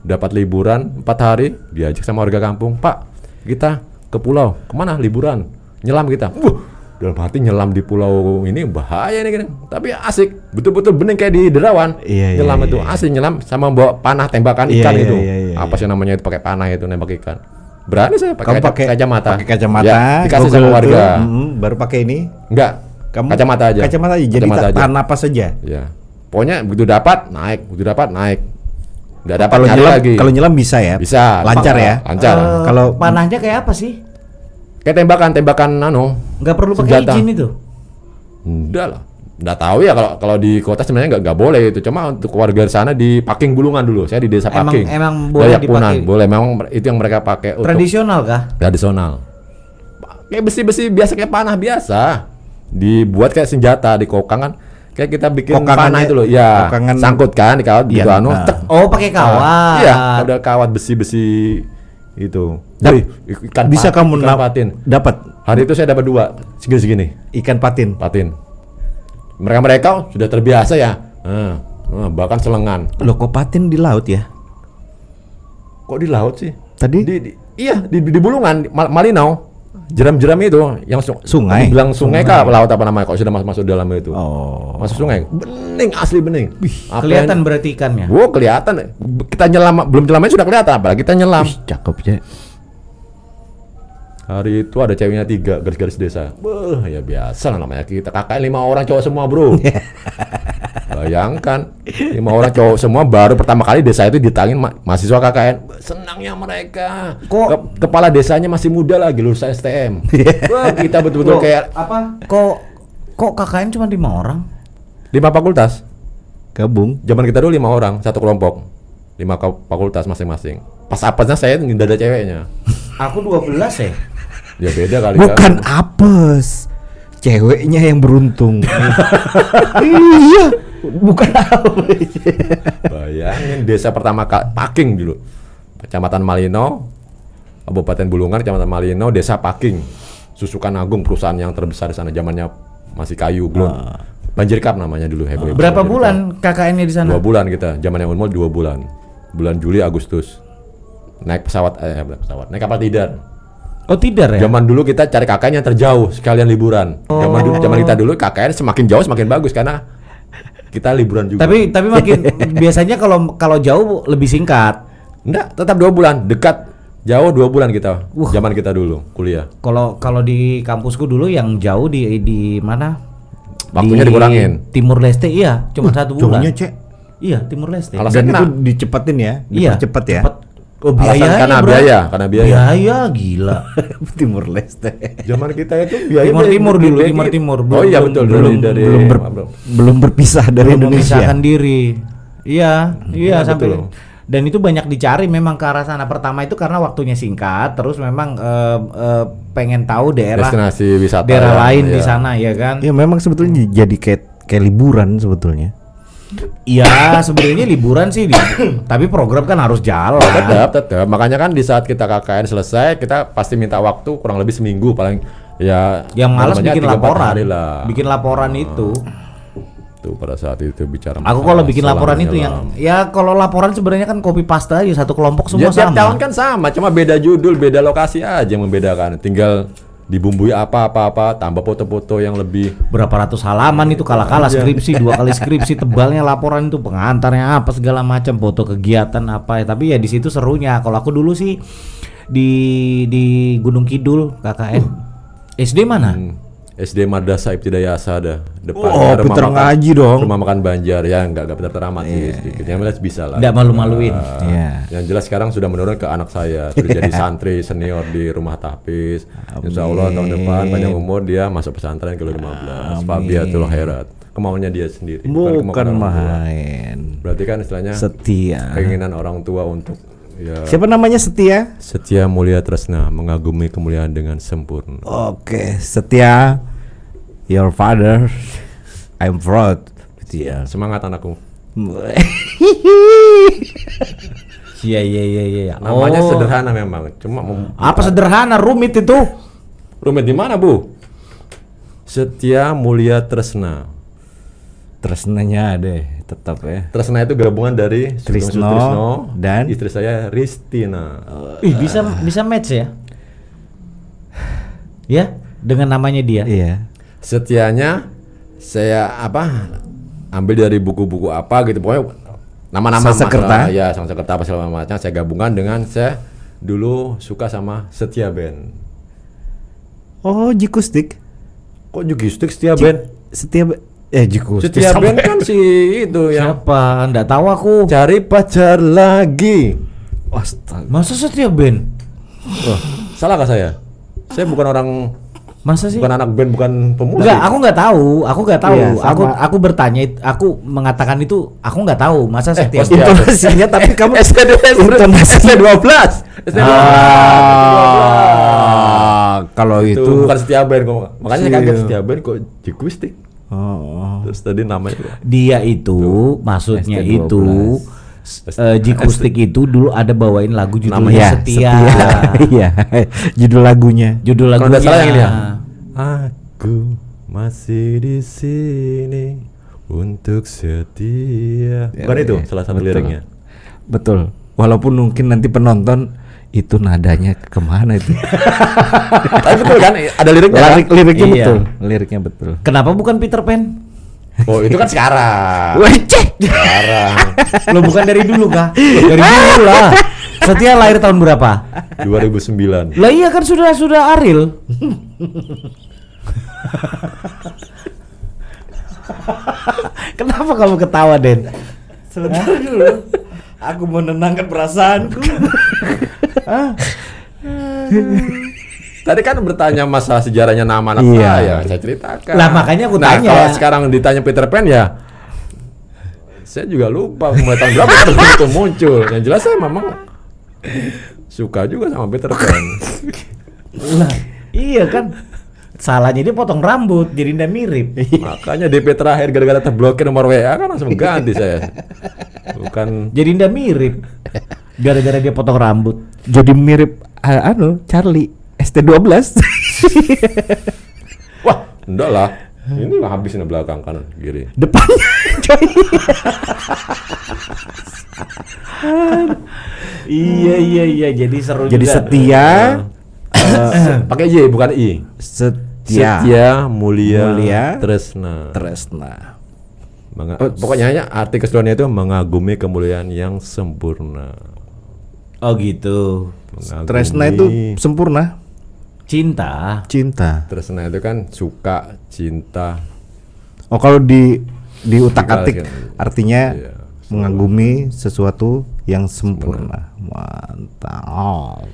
C: Dapat liburan 4 hari, diajak sama warga kampung, Pak, kita ke pulau. Ke mana liburan? Nyelam kita. Wuh, dalam hati nyelam di pulau ini bahaya nih kan. Tapi asik, betul-betul bening kayak di Derawan.
B: Iya, iya,
C: nyelam
B: iya,
C: itu
B: iya.
C: asik nyelam sama bawa panah tembakan
B: Iya,
C: ikan
B: iya,
C: itu.
B: iya, iya,
C: Apa sih namanya itu pakai panah itu nembak ikan. Berani saya
B: Kamu
C: pakai
B: pakai
C: kacamata.
B: Pakai kacamata.
C: Ya, dikasih
B: Google
C: sama warga.
B: mm, baru pakai ini.
C: Enggak.
B: Kamu
C: kacamata aja.
B: Kacamata aja. Jadi
C: Kacamata
B: tak
C: aja.
B: tahan napas saja.
C: Ya. Pokoknya begitu dapat naik, begitu dapat naik. Enggak dapat
B: Kalau nyelam,
C: lagi.
B: kalau nyelam bisa ya.
C: Bisa.
B: Lancar ya.
C: Lancar.
A: Eh,
B: Kalau-
A: panahnya kayak apa sih?
C: Kayak tembakan, tembakan anu.
A: Nggak perlu pakai
C: Senjata.
A: izin itu.
C: Enggak lah. Enggak tahu ya kalau kalau di kota sebenarnya enggak enggak boleh itu. Cuma untuk warga di sana di Paking Bulungan dulu. Saya di desa
A: Emang-
C: Paking.
A: emang boleh
C: Dayak Punan.
A: dipakai?
C: Boleh. Memang itu yang mereka pakai untuk
A: Tradisional kah?
C: tradisional. Kayak besi-besi biasa kayak panah biasa. Dibuat kayak senjata di kokang kan. Kayak kita bikin
B: Kokangannya-
C: panah itu loh. Ya,
B: kokangan-
C: sangkut kan di kawat gitu
B: Iya,
C: anu.
B: nah.
C: tek,
A: Oh, pakai kawat.
C: Iya, ada kawat besi-besi itu.
B: Dap-
C: Wih, ikan
B: bisa
C: pat-
B: kamu
C: ikan patin.
B: dapat
C: Hari itu saya dapat dua, segini-segini
B: ikan patin.
C: patin. Mereka mereka sudah terbiasa ya. Nah, nah, bahkan selengan.
B: Loh kok patin di laut ya?
C: Kok di laut sih?
B: Tadi?
C: Di, di- iya di, di Bulungan, di Mal- Malinau. Jeram-jeram itu yang su-
B: Sungai?
C: Bilang sungai, kah apa laut apa namanya? Kok sudah masuk masuk dalam itu?
B: Oh.
C: Masuk sungai. Bening asli bening. Apa
A: Kelihatan
C: yang-
A: berarti ikannya.
C: Wow, kelihatan. Kita nyelam belum nyelamnya sudah kelihatan apalagi kita nyelam.
B: Ih, cakep ya.
C: Hari itu ada ceweknya tiga garis-garis desa. Wah, ya biasa lah namanya kita kakak lima orang cowok semua bro. Bayangkan lima orang cowok semua baru pertama kali desa itu ditangin ma- mahasiswa KKN. Senangnya mereka.
A: Kok-
C: Ke- kepala desanya masih muda lagi lulusan STM. Wah, kita betul-betul kayak
A: apa? Kok kok KKN cuma lima orang?
C: lima fakultas.
B: Gabung.
C: Zaman kita dulu lima orang satu kelompok. Lima fakultas masing-masing. Pas apesnya saya nggak ada ceweknya.
A: Aku 12 ya.
C: Ya beda kali
B: Bukan
C: kan.
B: apes. Ceweknya yang beruntung. iya, bukan.
C: Bayangin desa pertama ka- Paking dulu. Kecamatan Malino, Kabupaten Bulungan, Kecamatan Malino, Desa Paking. Susukan Agung perusahaan yang terbesar di sana zamannya masih kayu glon. Banjir Cup namanya dulu heboh.
A: Berapa bulan KKN-nya di sana?
C: Dua bulan kita. Zamannya Unmul dua bulan. Bulan Juli Agustus. Naik pesawat eh bukan pesawat, naik kapal tidar.
A: Oh, tidak ya?
C: Zaman dulu kita cari KKN yang terjauh sekalian liburan. Zaman dulu zaman kita dulu KKN semakin jauh semakin bagus karena kita liburan juga.
A: Tapi tapi makin biasanya kalau kalau jauh lebih singkat.
C: Enggak, tetap dua bulan, dekat jauh dua bulan kita. Zaman kita dulu kuliah.
A: Kalau kalau di kampusku dulu yang jauh di di mana?
C: Waktunya
A: Di
C: dikurangin.
A: Timur Leste iya, cuma satu bulan.
B: Jauhnya cek.
A: Iya, Timur Leste.
C: Alasan
B: Dan itu dicepetin ya,
A: iya,
B: dipercepat ya.
A: cepet. Oh,
C: Alasan
A: biayanya,
C: karena
A: bro.
C: biaya, karena biaya.
A: Biaya gila.
B: Timur Leste.
C: Zaman kita itu biaya
A: Timur Timur dulu, Timur Timur.
C: Oh iya
A: Belum-
C: betul
A: belum-
C: dari dari
B: belum ber- belum berpisah dari
A: Belum
B: Indonesia.
A: memisahkan diri. Iya, iya
C: iya,
A: sampai
C: betul.
A: dan itu banyak dicari memang ke arah sana pertama itu karena waktunya singkat terus memang eh, eh, pengen tahu daerah
C: destinasi wisata
A: daerah lain di
C: iya.
A: sana ya kan
B: Ya memang sebetulnya jadi kayak kayak liburan sebetulnya.
A: Iya sebenarnya liburan sih di- tapi program kan harus jalan
C: Tetap, tetap. Makanya kan di saat kita KKN selesai, kita pasti minta waktu kurang lebih seminggu paling ya
A: yang malas bikin laporan
C: lah.
A: bikin laporan itu
C: Tuh pada saat itu bicara
A: aku kalau bikin laporan itu yang ya kalau laporan sebenarnya kan copy paste aja satu kelompok
C: Ya
A: semua
C: tiap
A: sama
C: tahun kan sama, cuma beda judul, beda lokasi aja yang membedakan. Tinggal dibumbui apa-apa-apa, tambah foto-foto yang lebih
A: berapa ratus halaman itu kalah-kalah skripsi dua kali skripsi tebalnya laporan itu pengantarnya apa segala macam foto kegiatan apa ya. Tapi ya di situ serunya. Kalau aku dulu sih di di Gunung Kidul KKN SD mana?
C: Hmm, SD Madrasah Ibtidayah Asada depan
B: Oh, pinter ngaji dong.
C: Rumah makan Banjar ya enggak enggak pintar teramat sih sedikit. Yang jelas bisa lah.
A: Nggak malu-maluin.
C: Ah,
B: Iya.
C: Yang jelas sekarang sudah menurun ke anak saya, sudah jadi santri senior di rumah tahfiz. Insya Allah tahun depan panjang umur dia masuk pesantren ke 15 Fabiatul Khairat. Kemauannya dia sendiri,
B: Bukan
C: tua.
B: main.
C: Berarti kan istilahnya
B: Setia.
C: keinginan orang tua untuk ya
B: Siapa namanya Setia?
C: setia mulia tresna mengagumi kemuliaan dengan sempurna.
B: Oke, Setia. Your father. I'm proud. Setia.
C: Semangat anakku.
A: iya iya iya iya
C: Namanya
A: Oh.
C: sederhana memang, cuma mem-
A: apa sederhana rumit itu
C: rumit di mana bu? Setia mulia tresna.
B: Tresnanya ada tetap ya.
C: Tresna itu gabungan dari
B: Trisno
C: Sutrisno
B: dan-
C: istri saya Ristina.
A: ih bisa bisa match ya ya dengan namanya dia
B: Iya.
C: Setianya saya apa ambil dari buku-buku apa gitu pokoknya nama-nama masalah, ya Sanskerta apa segala macam saya gabungkan dengan saya dulu suka sama Setia Band.
B: Oh, Jikustik.
C: Kok Jugistik Setia Band?
B: Setia eh Jikustik.
C: Setia Band si itu yang
A: siapa nggak tahu aku
C: cari pacar lagi.
B: Astaga.
A: masa setia band
C: Wah, salah kah saya? Saya bukan orang
A: masa sih
C: bukan anak band, bukan pemusik.
A: Enggak, aku nggak tahu. Aku nggak tahu.
B: Iya,
A: aku aku bertanya, aku mengatakan itu, aku nggak tahu. Masa
C: Eh,
A: setiap.
B: Intonasinya tapi kamu
C: SD
B: Intonasi.
C: SD 12. SD 12.
B: Ah, kalau
C: itu bukan setia band kok. Makanya saya kaget setia band kok jikustik.
B: Oh,
C: Terus tadi namanya
A: dia itu maksudnya
B: ST12.
A: itu eh, Jikustik itu dulu ada bawain lagu judulnya
C: Namanya
A: Setia.
B: Iya, judul lagunya.
A: Judul
C: Kalau
A: lagunya.
C: nggak salah yang ini ya. Aku masih di sini untuk setia. Bukan itu salah satu
B: Betul.
C: liriknya.
B: Betul. Walaupun mungkin nanti penonton itu nadanya ke mana itu?
C: Tapi betul kan ada liriknya. kan?
B: Lirik, liriknya
A: Iya.
B: betul. Liriknya betul.
A: Kenapa bukan Peter Pan?
C: Oh, itu kan sekarang.
B: Wecek.
C: Sekarang
A: Lo bukan dari dulu kah? Dari dulu lah. Setia lahir tahun berapa?
C: 2009.
A: Lah iya kan sudah sudah Aril. Kenapa kamu ketawa, Den? Sebentar dulu. Aku menenangkan perasaanku.
C: Tadi kan bertanya masalah sejarahnya nama anak
B: Iya.
C: saya, saya ceritakan.
A: Lah, makanya aku
C: nah,
A: tanya.
C: kalau sekarang ditanya Peter Pan ya, saya juga lupa mulai tahun berapa itu muncul. Yang jelas saya memang suka juga sama Peter Pan.
A: lah, iya kan. Salahnya dia potong rambut, jadi ndak mirip.
C: Makanya DP terakhir gara-gara terblokir nomor WA kan langsung ganti saya. Bukan
A: Jadi ndak mirip. Gara-gara dia potong rambut.
B: Jadi mirip ah, anu Charlie ST12.
C: wah, enggak lah. Ini lah habis ini belakang kanan kiri.
B: Depannya coy.
A: Iya iya iya, jadi seru
B: Jadi
A: juga.
B: setia,
C: Eh, pakai Y bukan I.
B: setia,
C: Setia, mulia,
B: Mulia.
C: tresna.
B: tresna.
C: Menga- pokoknya hanya arti keseluruhannya itu mengagumi kemuliaan yang sempurna.
A: Oh gitu.
C: Mengagumi.
B: Tresna itu sempurna,
A: Cinta.
B: cinta.
C: Tresna itu kan suka, cinta.
B: Oh kalau di di utak-atik artinya
C: Iya,
B: mengagumi sesuatu yang sempurna. Mantap.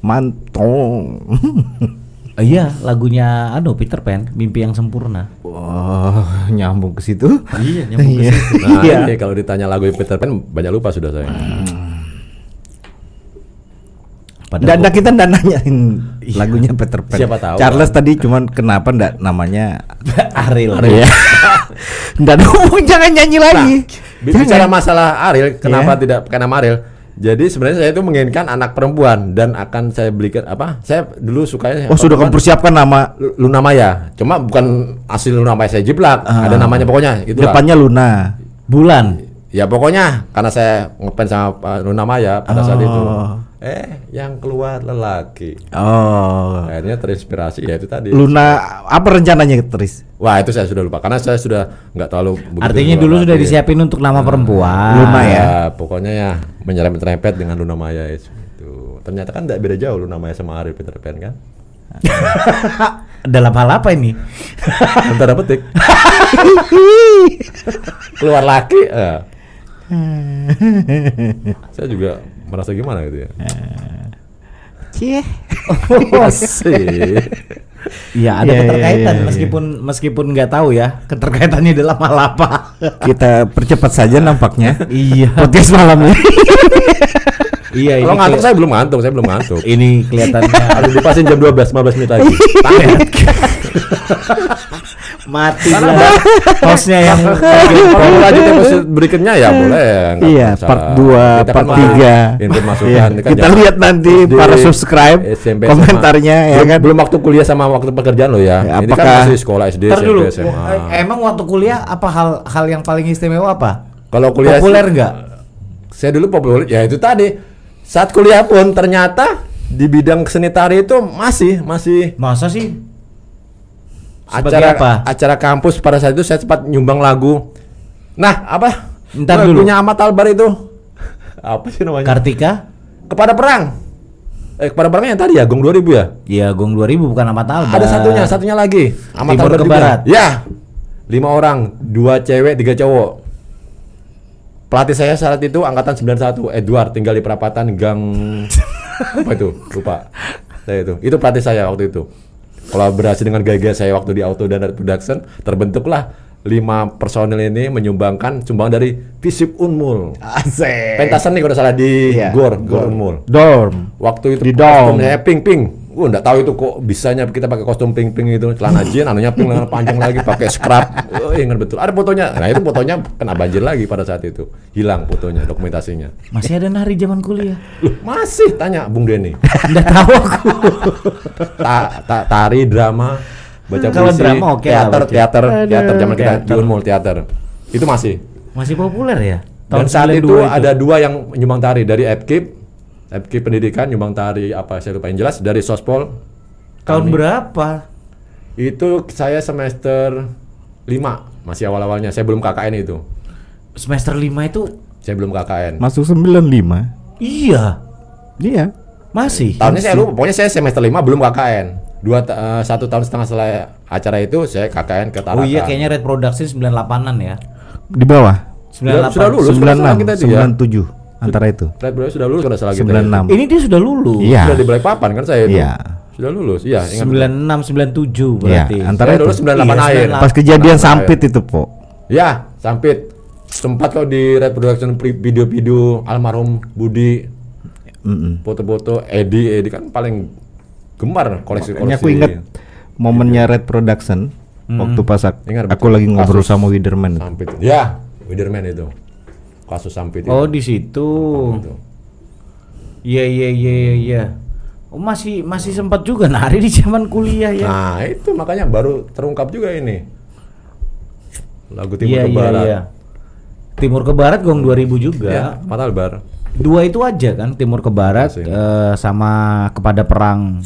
B: Mantong.
A: Oh, iya, lagunya anu Peter Pan, Mimpi yang Sempurna.
B: Wah, nyambung ke situ.
A: Iya, nyambung ke
B: Iya.
A: situ.
C: Nah,
B: Iya.
C: ini kalau ditanya lagu Peter Pan banyak lupa sudah saya.
A: Padahal
B: Dan kita ndak nanyain lagunya Peter Pan.
C: Siapa tahu.
B: Charles tadi cuman kenapa ndak namanya
A: Ariel.
B: Iya. Ndak ada ngomong jangan nyanyi lagi.
C: Bi-
B: Jangan.
C: Bicara masalah Ariel, kenapa
B: Iya.
C: tidak pakai nama Ariel? Jadi sebenarnya saya itu menginginkan anak perempuan dan akan saya belikan apa? Saya dulu sukanya
B: Oh, sudah kamu persiapkan nama
C: Lu- Luna Maya. Cuma bukan asli Luna Maya saya jiplak.
B: Ah.
C: Ada namanya pokoknya itu
B: depannya Luna.
A: Bulan.
C: Ya pokoknya karena saya ngefans sama uh, Luna Maya pada saat itu. Eh, yang keluar lelaki.
B: Oh.
C: Akhirnya terinspirasi ya itu tadi.
B: Luna apa rencananya Tris?
C: Wah, itu saya sudah lupa karena saya sudah nggak terlalu
A: Artinya dulu sudah
C: lagi.
A: disiapin untuk nama perempuan.
B: Luna ya.
C: Ya, pokoknya ya menyerempet-nyerempet dengan Luna Maya itu. Ternyata kan tidak beda jauh Luna Maya sama Ariel Peter Pan kan?
A: Dalam hal apa ini?
C: Antara petik. Keluar laki. eh. Saya juga merasa gimana gitu ya.
B: Cie.
C: Asik.
A: Iya, ada
B: Iya, iya,
A: keterkaitan
B: iya, iya.
A: meskipun meskipun nggak tahu ya keterkaitannya dalam hal apa.
B: Kita percepat saja nampaknya.
A: iya.
B: Podcast malam ini.
A: Iya, ini
C: Kalau ngantuk saya belum ngantuk, saya belum ngantuk.
A: ini kelihatannya
C: Harus dipasin jam 12, 15 menit lagi. Tangan.
A: mati lah hostnya yang
C: Kalau mau lanjut episode berikutnya ya boleh.
B: Iya, part dua,
C: Kita
B: part
C: kan
B: tiga.
C: Input masukan.
B: Iya,
C: Ini kan
B: kita lihat nanti para subscribe, komentarnya, ya
C: belum,
B: kan?
C: Belum waktu kuliah sama waktu pekerjaan lo ya.
B: Ya,
C: Ini kan masih sekolah SD, SMP, SMA.
A: eh, emang waktu kuliah apa hal hal yang paling istimewa apa?
C: Kalau kuliah
A: Populer nggak?
C: Saya dulu populer, ya itu tadi. Saat kuliah pun ternyata di bidang seni tari itu masih masih
A: Masa sih? Sebagai
C: acara
A: apa?
C: acara kampus pada saat itu saya sempat nyumbang lagu. Nah, apa?
A: Ntar dulu.
C: Lagunya Ahmad Albar itu. apa sih namanya?
A: Kartika?
C: Kepada perang. Eh, kepada perangnya yang tadi ya, Gong 2000 ya?
A: Iya, Gong 2000 bukan Ahmad Albar.
C: Ada satunya, satunya lagi. Ahmad
A: Timur
C: Albar
A: ke
C: juga.
A: barat.
C: Ya. Lima orang, dua cewek, tiga cowok. Pelatih saya saat itu angkatan 91, Edward tinggal di perapatan Gang apa itu? Lupa. Saya itu. Itu pelatih saya waktu itu. Kolaborasi dengan gaya-gaya saya waktu di Auto dan Production, terbentuklah lima personil ini menyumbangkan sumbang dari Visip Unmul.
B: Asik.
C: Pentasan nih kalau salah di
B: Iya,
C: Gor,
B: Gor.
C: Unmul.
B: Dorm.
C: Waktu itu
B: Di
C: pink pink. Gue nggak tahu itu kok bisanya kita pakai kostum pink pink itu celana jeans, anunya pink lengan panjang lagi pakai scrub. Oh, ingat betul. Ada fotonya. Nah itu fotonya kena banjir lagi pada saat itu. Hilang fotonya, dokumentasinya.
A: Masih ada nari zaman kuliah.
C: Loh, masih tanya Bung Denny.
A: Udah tahu aku.
C: Ta- ta- tari, drama, baca
A: Kalau
C: puisi,
A: drama oke lah
C: teater,
A: baca.
C: teater, teater zaman kita di
A: teater.
C: Unmul teater. Itu masih.
A: Masih populer ya?
C: Dan saat
A: 92
C: itu, ada dua yang nyumbang tari dari Epkip, Epkip Pendidikan nyumbang tari apa saya lupa yang jelas dari Sospol
A: tahun
C: kami.
A: berapa?
C: Itu saya semester 5 masih awal-awalnya. Saya belum KKN itu.
A: Semester 5 itu
C: Saya belum KKN.
B: Masuk 95.
A: iya,
B: Iya.
A: masih.
C: Tahunnya saya lupa. Pokoknya saya semester 5 belum KKN. dua eh, satu tahun setengah setelah acara itu saya KKN ke Tarakan.
A: Oh iya kayaknya Red Production 98-an ya.
B: Di bawah.
C: Sudah,
A: 98.
C: sudah lulus kalau nggak salah
B: 96,
C: kita itu ya.
B: 97 antara itu.
C: Red Bull sudah lulus kalau salah kita. itu.
B: 96.
A: Ini dia sudah lulus.
B: Iya.
C: Sudah di Balikpapan kan saya itu.
B: Iya.
C: Sudah lulus. Iya, ingat.
A: 96 97
B: Iya,
A: berarti.
B: antara
C: Saya
B: itu.
C: lulus 98
A: Iya,
C: akhir.
A: 98.
B: Pas kejadian
C: 98
B: sampit itu, Po.
C: Ya, sampit. Sempat kok di Red Production video-video almarhum Budi, foto-foto Edi, Edi kan paling gemar koleksi-koleksi.
B: Aku ingat momennya Red Production waktu pas ak-
C: Ingat
B: aku
C: betul.
B: lagi ngobrol
C: Kasus.
B: sama Widerman.
C: Sampit. Ya, Widerman itu. Kasus sampit itu.
A: Oh di situ.
C: Itu.
A: Iya iya iya iya, iya. Oh masih masih sempat juga nari di zaman kuliah ya.
C: Nah, itu makanya baru terungkap juga ini. Lagu Timur
A: Iya
C: ke
A: iya
C: Barat.
A: iya. Timur ke Barat gong 2000 juga.
C: Ya, Fatal Bar.
A: Dua itu aja kan Timur ke Barat eh, sama kepada perang.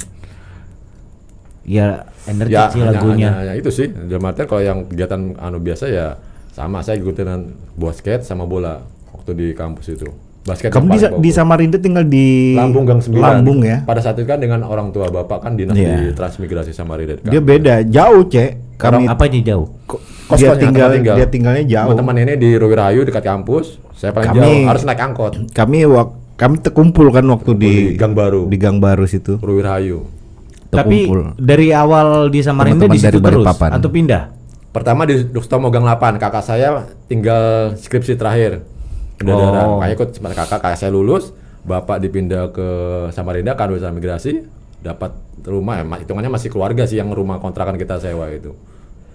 A: Ya energi
C: Ya,
A: sih lagunya.
C: hanya- hanya itu sih. Dalam artian kalau yang kegiatan anu biasa ya sama saya ikutin dengan basket sama bola waktu di kampus itu. Basket
B: Kamu
C: yang
B: di. Samarinda tinggal di
C: Lambung Gang 9.
B: Lambung ya.
C: Pada saat itu kan dengan orang tua bapak kan dinas
B: Iya.
C: di Transmigrasi Samarinda.
B: Dia beda, jauh, Cek. Kami
A: Apa aja jauh?
C: Kos-kosnya,
B: dia tinggal
C: tinggal.
B: dia tinggalnya jauh.
C: Teman-teman ini di Ruwirayu dekat kampus. Saya paling
B: Kami-
C: jauh harus naik angkot.
B: Kami wak- kami terkumpul kan waktu di,
C: di Gang Baru.
B: Di Gang Baru situ.
C: Ruwirayu.
A: Tapi dari awal di Samarinda di situ
B: dari
A: terus atau pindah?
C: Pertama di Dukstomo Gang 8, kakak saya tinggal skripsi terakhir. Udah
A: Oh.
C: darah. Makanya ikut sama kakak, kakak saya lulus, bapak dipindah ke Samarinda kan urusan migrasi, dapat rumah, ya, hitungannya masih keluarga sih yang rumah kontrakan kita sewa itu.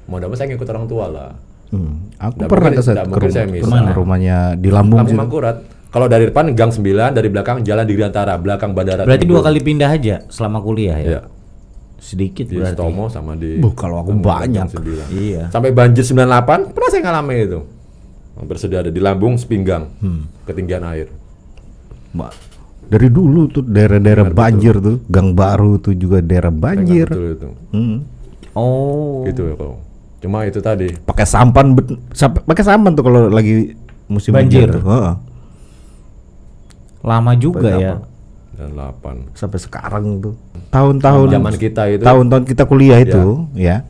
C: Mau dapat saya ngikut orang tua lah.
B: Hmm, Aku
C: Nggak
B: pernah ke, ke rumah,
C: saya
B: sana, rumahnya di Lambung
C: Lampung
B: situ.
C: Mangkurat. Kalau dari depan Gang 9, dari belakang Jalan Dirgantara, belakang Bandara.
A: Berarti dua
C: Timur.
A: kali pindah aja selama kuliah ya.
C: Iya.
A: Sedikit
C: Di
A: berarti.
C: Stomo sama di
B: Buh, kalau aku
C: Gang
B: banyak.
C: 9.
A: Iya.
C: Sampai banjir 98 pernah saya ngalamin itu. Hampir sudah ada di lambung sepinggang.
B: Hmm.
C: Ketinggian air.
B: Mbak, Dari dulu tuh daerah-daerah banjir tuh, Gang Baru tuh juga daerah banjir.
C: Betul itu.
B: Hmm.
A: Oh.
C: Gitu ya kalau. Cuma itu tadi.
B: Pakai sampan, pakai sampan tuh kalau lagi musim
A: Banjir.
B: hujan tuh. Heeh.
A: Lama juga
B: Banyak
A: ya.
B: apa?
C: Dan 8.
B: Sampai sekarang tuh. Tahun-tahun
C: Zaman kita itu.
B: tahun-tahun kita kuliah itu ya.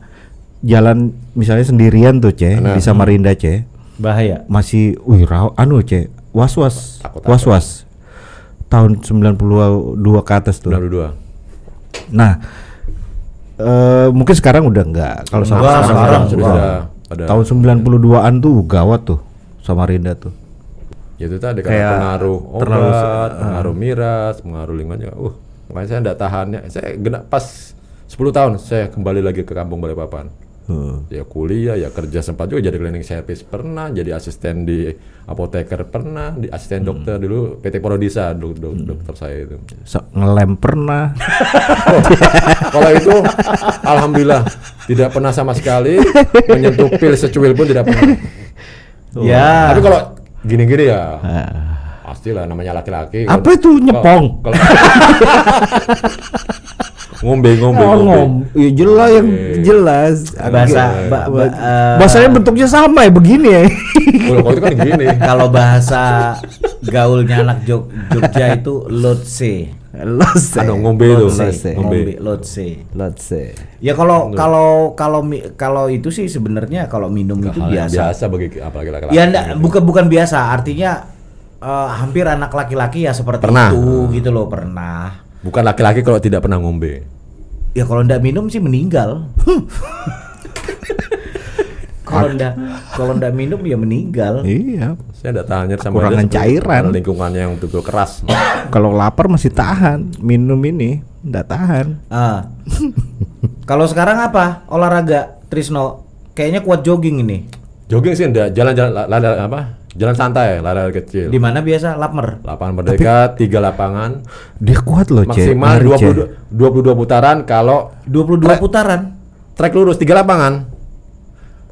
B: Jalan misalnya sendirian tuh, Ce,
C: Nah.
B: di Samarinda, Ce.
A: Bahaya.
B: Masih wih raw, anu, Ce. Was-was. Was-was. Tahun 92 ke atas tuh.
C: 92.
B: Nah, eh mungkin sekarang udah enggak. Kalau sama sekarang,
A: sekarang
B: udah.
C: sudah ada.
B: Tahun 92-an tuh gawat tuh Samarinda tuh.
C: Ya itu tadi karena pengaruh obat,
B: ah.
C: pengaruh miras, pengaruh lingkungan juga. Uh, makanya saya enggak tahannya. Saya genap pas 10 tahun saya kembali lagi ke kampung Balikpapan.
B: Heeh.
C: Ya kuliah, ya kerja sempat juga jadi cleaning service pernah, jadi asisten di apoteker pernah, di asisten
B: Hmm.
C: dokter dulu PT Porodisa dok, dok- dokter saya itu.
B: So, ngelem pernah.
C: Kalau itu alhamdulillah tidak pernah sama sekali menyentuh pil secuil pun tidak pernah.
A: Ya.
C: Tapi kalau gini-gini ya pastilah namanya laki-laki.
B: Apa itu nyepong?
C: kalau- ngombe ngombe
B: Oh,
C: ngombe.
B: ngom. Ya jelas yang jelas.
A: Bahasa ba- ba- eh,
B: Bahasanya bentuknya sama ya begini ya.
C: Kalau kalau itu kan gini.
A: kalau bahasa gaulnya anak Jog Jogja itu lotse.
B: Lose.
C: Anu, ngombe itu.
B: Lose.
C: Ngombe.
A: Lotse.
B: Lose.
A: Ya kalau kalau kalau kalau itu sih sebenarnya kalau minum itu
C: Hal yang
A: biasa.
C: biasa bagi apalagi laki-laki.
A: Ya enggak, bukan bukan biasa, artinya eh, hampir anak laki-laki ya seperti
C: Pernah.
A: itu gitu loh, pernah.
C: Bukan laki-laki kalau tidak pernah ngombe.
A: Ya kalau ndak minum sih meninggal. kalau ndak kalau ndak minum ya meninggal.
B: Iya.
C: Saya tidak tahan sama seperti
B: cairan.
C: lingkungannya yang betul keras.
B: Kalau lapar masih tahan, minum ini enggak tahan.
A: Ah. kalau sekarang apa? Olahraga Trisno. Kayaknya kuat jogging ini.
C: Jogging sih enggak, jalan-jalan la- lari apa? Jalan santai, lari kecil.
A: Di mana biasa? Lapmer.
C: Lapangan Merdeka, tiga lapangan,
B: Dia kuat loh, Cek.
C: maksimal
B: Cek.
C: 22, 22 putaran kalau
A: 22
C: Trek.
A: putaran.
C: trek lurus tiga lapangan.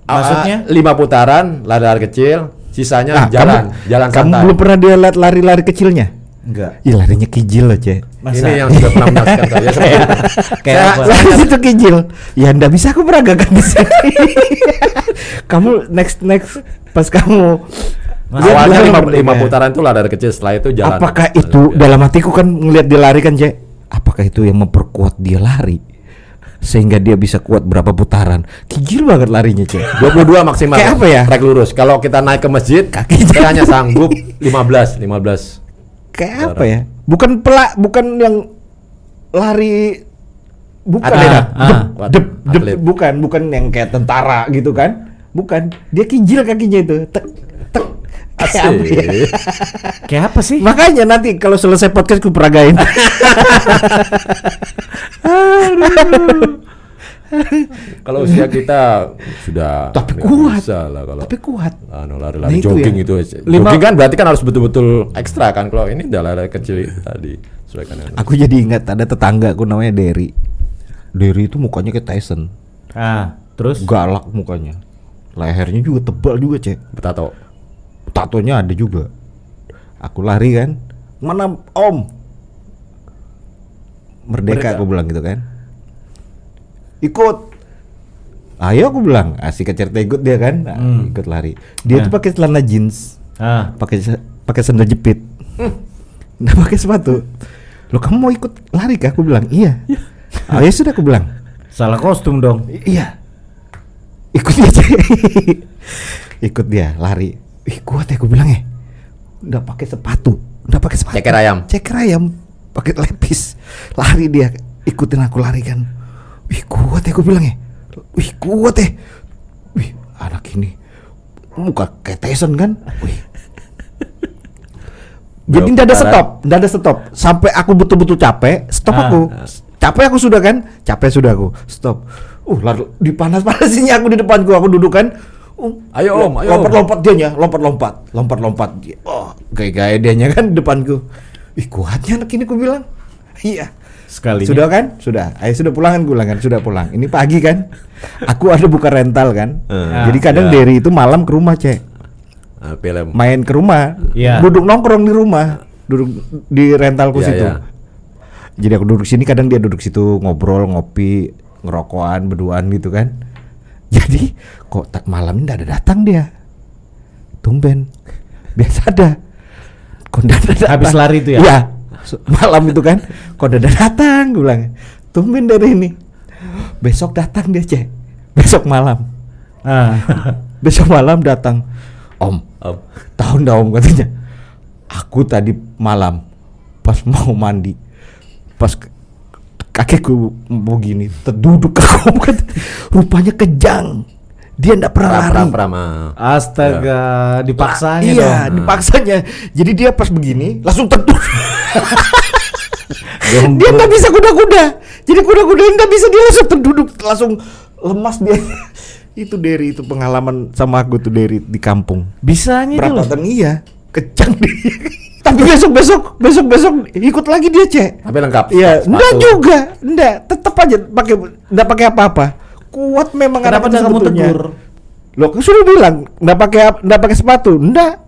A: Maksudnya?
C: Ah, lima putaran, lari-lari kecil, sisanya
B: Ah,
C: jalan,
B: kamu,
C: jalan
B: kamu
C: santai.
B: belum pernah dia lihat lari-lari kecilnya?
A: Enggak.
B: Ih, larinya kijil loh, Cek.
A: Masa?
C: Ini yang sudah pernah menyaksikan saya. itu.
A: Kayak
C: Saya-
A: apa?
B: Lari situ kijil. Ya ndak bisa aku peragakan di sini. kamu next next pas kamu
A: Masa
B: Lihat
C: Awalnya lima, lima
B: ya.
C: putaran itu lari kecil, setelah itu jalan.
B: Apakah
C: jalan
B: itu
C: biasa.
B: dalam hatiku kan ngelihat dia lari kan, Cek? Apakah itu yang memperkuat dia lari? Sehingga dia bisa kuat berapa putaran. Gigil banget larinya, Cek.
C: 22 maksimal.
B: Kayak apa ya?
C: Trek lurus. Kalau kita naik ke masjid,
B: Kaki
C: saya hanya sanggup 15, 15.
B: Kayak apa ya? Bukan pelak, bukan yang lari bukan
C: Atlet.
A: Ah,
B: Dep,
C: ah.
B: dep, dep,
C: Atlet.
B: bukan, bukan yang kayak tentara gitu kan? Bukan. Dia kijil kakinya itu. Tek tek. Kayak apa ya?
A: Kayak apa sih?
B: Makanya nanti kalau selesai podcast ku peragain.
C: Kalau usia kita sudah
B: Tapi kuat.
C: bisa lah kalau
B: Tapi kuat.
C: anu
B: Nah,
C: lari-lari
B: itu
C: jogging
B: ya.
C: itu.
A: Lima-
C: Jogging kan berarti kan harus betul-betul ekstra kan. Kalau ini udah lari kecil tadi dengan
B: Aku jadi ingat ada tetangga aku namanya Derry. Derry itu mukanya kayak Tyson.
A: Ah, terus
B: Galak mukanya. Lehernya juga tebal juga, Cek.
C: bertato.
B: Tatonya ada juga. Aku lari kan. Mana Om? Merdeka, aku bilang gitu kan. Ikut. Ayo aku bilang, asik cerita ikut dia kan. Nah, ikut lari. Dia tuh pakai celana jeans,
A: ah,
B: pakai pakai sandal jepit. Nggak pakai sepatu. Lo kamu mau ikut lari kah? Aku bilang, iya. Ayo sudah aku bilang.
A: salah kostum dong.
B: I- Iya. Ikut dia. Ikut dia lari. Ih, kuat ya aku bilang ya. Udah pakai sepatu, udah pakai sepatu.
C: Ceker ayam.
B: Ceker ayam, pakai lepis. Lari dia, ikutin aku lari kan. Wih, kuat ya aku bilang ya. Wih, kuat ya. Wih, anak ini muka kayak Tyson kan. Wih. Jadi nggak ada stop, nggak ada stop. Sampai aku betul-betul capek, stop
A: Ah.
B: aku. Capek aku sudah kan? Capek sudah aku. Stop. Uh, lalu dipanas-panasinnya aku di depanku, aku duduk kan. Uh,
C: Ayo, Om, ayo.
B: Lompat-lompat dianya, lompat-lompat, lompat-lompat. Dia- Oh, gaya-gaya dianya kan di depanku. Ih, kuatnya anak ini aku bilang. Iya.
A: Sekalinya.
B: Sudah kan? Sudah. Ayo sudah pulang kan? Pulang kan? Sudah pulang. Ini pagi kan? Aku ada buka rental kan.
C: Eh,
B: Jadi kadang
C: ya.
B: Derry itu malam ke rumah, Cek
C: Ah, film.
B: main ke rumah,
A: Iya.
B: duduk nongkrong di rumah, duduk di rentalku
C: Iya,
B: situ.
C: iya.
B: Jadi aku duduk sini, kadang dia duduk situ ngobrol, ngopi, ngerokokan, berduaan gitu kan. Jadi kok tak malam ini ada datang dia, tumben, biasa ada. Datang?
A: Habis lari itu ya?
B: Iya, se- malam itu kan, ada datang, gue bilang. Tumben dari ini, besok datang dia cek, besok malam,
A: Ah.
B: besok malam datang, om,
C: Om.
B: Tahu nggak om katanya Aku tadi malam Pas mau mandi Pas ke- kakiku mau gini Terduduk aku om kata, Rupanya kejang. Dia nggak pernah lari.
C: pram, pram.
A: Astaga, dipaksanya
B: Iya
A: dong.
B: dipaksanya. Jadi dia pas begini Langsung terduduk. Dia nggak bisa kuda-kuda. Jadi kuda-kuda nggak bisa Dia langsung terduduk. Langsung lemas dia. Itu dari itu pengalaman sama aku tuh dari di kampung.
A: Bisanya loh.
B: Perapatan iya Kejang dia Tapi besok besok besok besok ikut lagi dia cek.
C: Tapi lengkap.
B: Iya, enggak juga, enggak, tetap aja pakai enggak pakai apa-apa. Kuat memang
A: Kenapa
B: anak
A: kamu tegur?
B: Loh, kan sudah bilang enggak pakai enggak pakai sepatu. Enggak.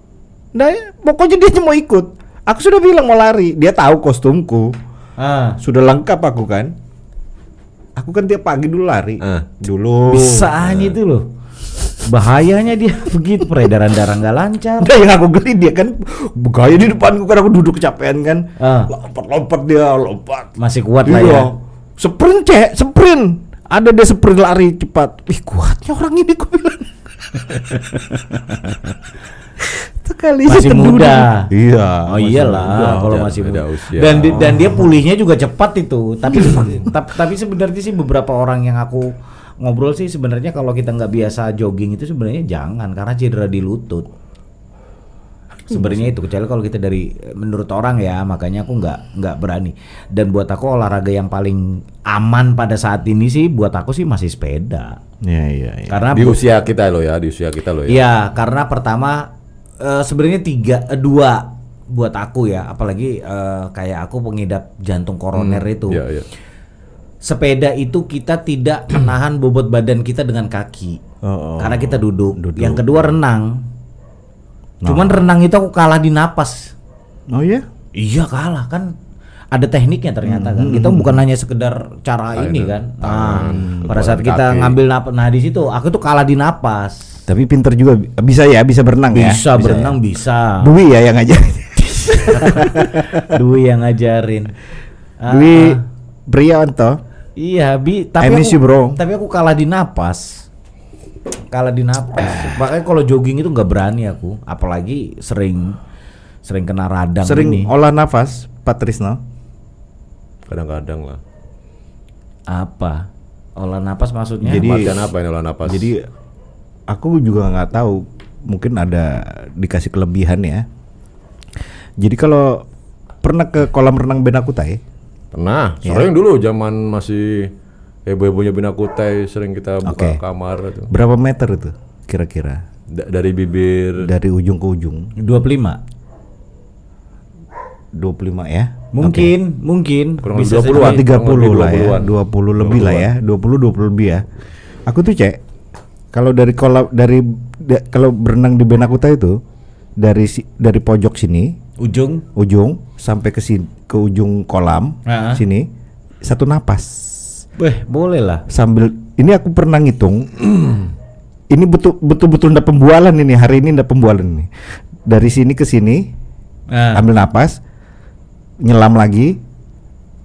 B: Enggak, pokoknya dia cuma ikut. Aku sudah bilang mau lari, dia tahu kostumku.
A: Ah.
B: Sudah lengkap aku kan. Aku kan tiap pagi dulu lari.
C: Ah.
B: Dulu.
A: Bisanya itu loh. Bahayanya dia begitu peredaran darah nggak lancar.
B: Udah yang aku geli dia kan gaya di depanku kan aku duduk kecapean kan.
A: Ah.
B: Lompat-lompat dia, lompat.
A: Masih kuat lah ya.
B: Iya. Sprint cek, sprint. Ada dia sprint lari cepat. Ih kuatnya orang ini aku bilang. Sekali
A: Masih muda.
B: Iya.
A: Oh
B: masih
A: iyalah
B: muda.
A: kalau masih
C: beda
A: muda.
C: usia.
A: Dan di- dan dia pulihnya juga cepat itu. Tapi tap- tapi sebenarnya sih beberapa orang yang aku ngobrol sih sebenarnya kalau kita nggak biasa jogging itu sebenarnya jangan karena cedera di lutut. Sebenarnya itu kecuali kalau kita dari menurut orang ya makanya aku nggak nggak berani. Dan buat aku olahraga yang paling aman pada saat ini sih buat aku sih masih sepeda.
B: Iya iya iya.
A: Karena
C: di usia kita loh ya, di usia kita loh ya.
A: Iya, karena pertama eh, sebenarnya tiga, eh, dua buat aku ya, apalagi eh, kayak aku pengidap jantung koroner itu.
C: Iya, iya.
A: Sepeda itu kita tidak menahan bobot badan kita dengan kaki,
B: Oh, oh.
A: karena kita duduk.
B: Duduk.
A: Yang kedua renang. Cuman renang itu aku kalah di napas.
B: Oh iya?
A: Iya kalah kan. Ada tekniknya ternyata kan. Kita bukan hanya sekedar cara ini kan. Nah,
C: tangan,
A: pada saat kita
C: kaki.
A: ngambil napas, nah di situ aku tuh kalah di napas.
B: Tapi pinter juga bisa ya, bisa berenang ya.
A: Bisa berenang bisa.
B: Dwi ya yang ngajarin.
A: Dwi yang ngajarin.
B: Dwi
A: ah.
B: Prianto.
A: Iya, bi tapi
B: I miss
A: aku,
B: you, bro.
A: Tapi aku kalah di napas. Kalah di napas. Makanya kalau jogging itu nggak berani aku, apalagi sering sering kena radang
B: Sering
A: ini.
B: olah nafas, Pak Trisno.
C: Kadang-kadang lah.
A: Apa? Olah napas maksudnya?
B: Jadi-
C: Latihan apa ini olah napas?
B: Jadi aku juga nggak tahu, mungkin ada dikasih kelebihan ya. Jadi kalau pernah ke kolam renang Benakutai,
C: pernah.
B: Ya.
C: Sering dulu zaman masih heboh-hebohnya Bina Kutai sering kita buka
B: Oke.
C: kamar itu.
B: berapa meter itu kira-kira
C: Da- dari bibir
B: dari ujung ke ujung?
A: 25.
B: 25 ya?
A: Mungkin, mungkin
C: Kurang
A: bisa
C: lebih 20-an.
A: jadi.
B: 30 lah ya,
C: 20-an.
B: 20 lebih lah ya, 20 20 lebih ya. Aku tuh cek kalau dari kolam dari da- kalau berenang di Benakuta itu dari si, dari pojok sini
A: Ujung.
B: ujung sampai ke sini ke ujung kolam
A: Ah.
B: sini satu napas.
A: Beh, boleh lah.
B: sambil ini aku pernah ngitung ini betul betul betul ndak pembualan ini hari ini ndak pembualan nih dari sini ke sini
A: Nah,
B: ambil napas nyelam lagi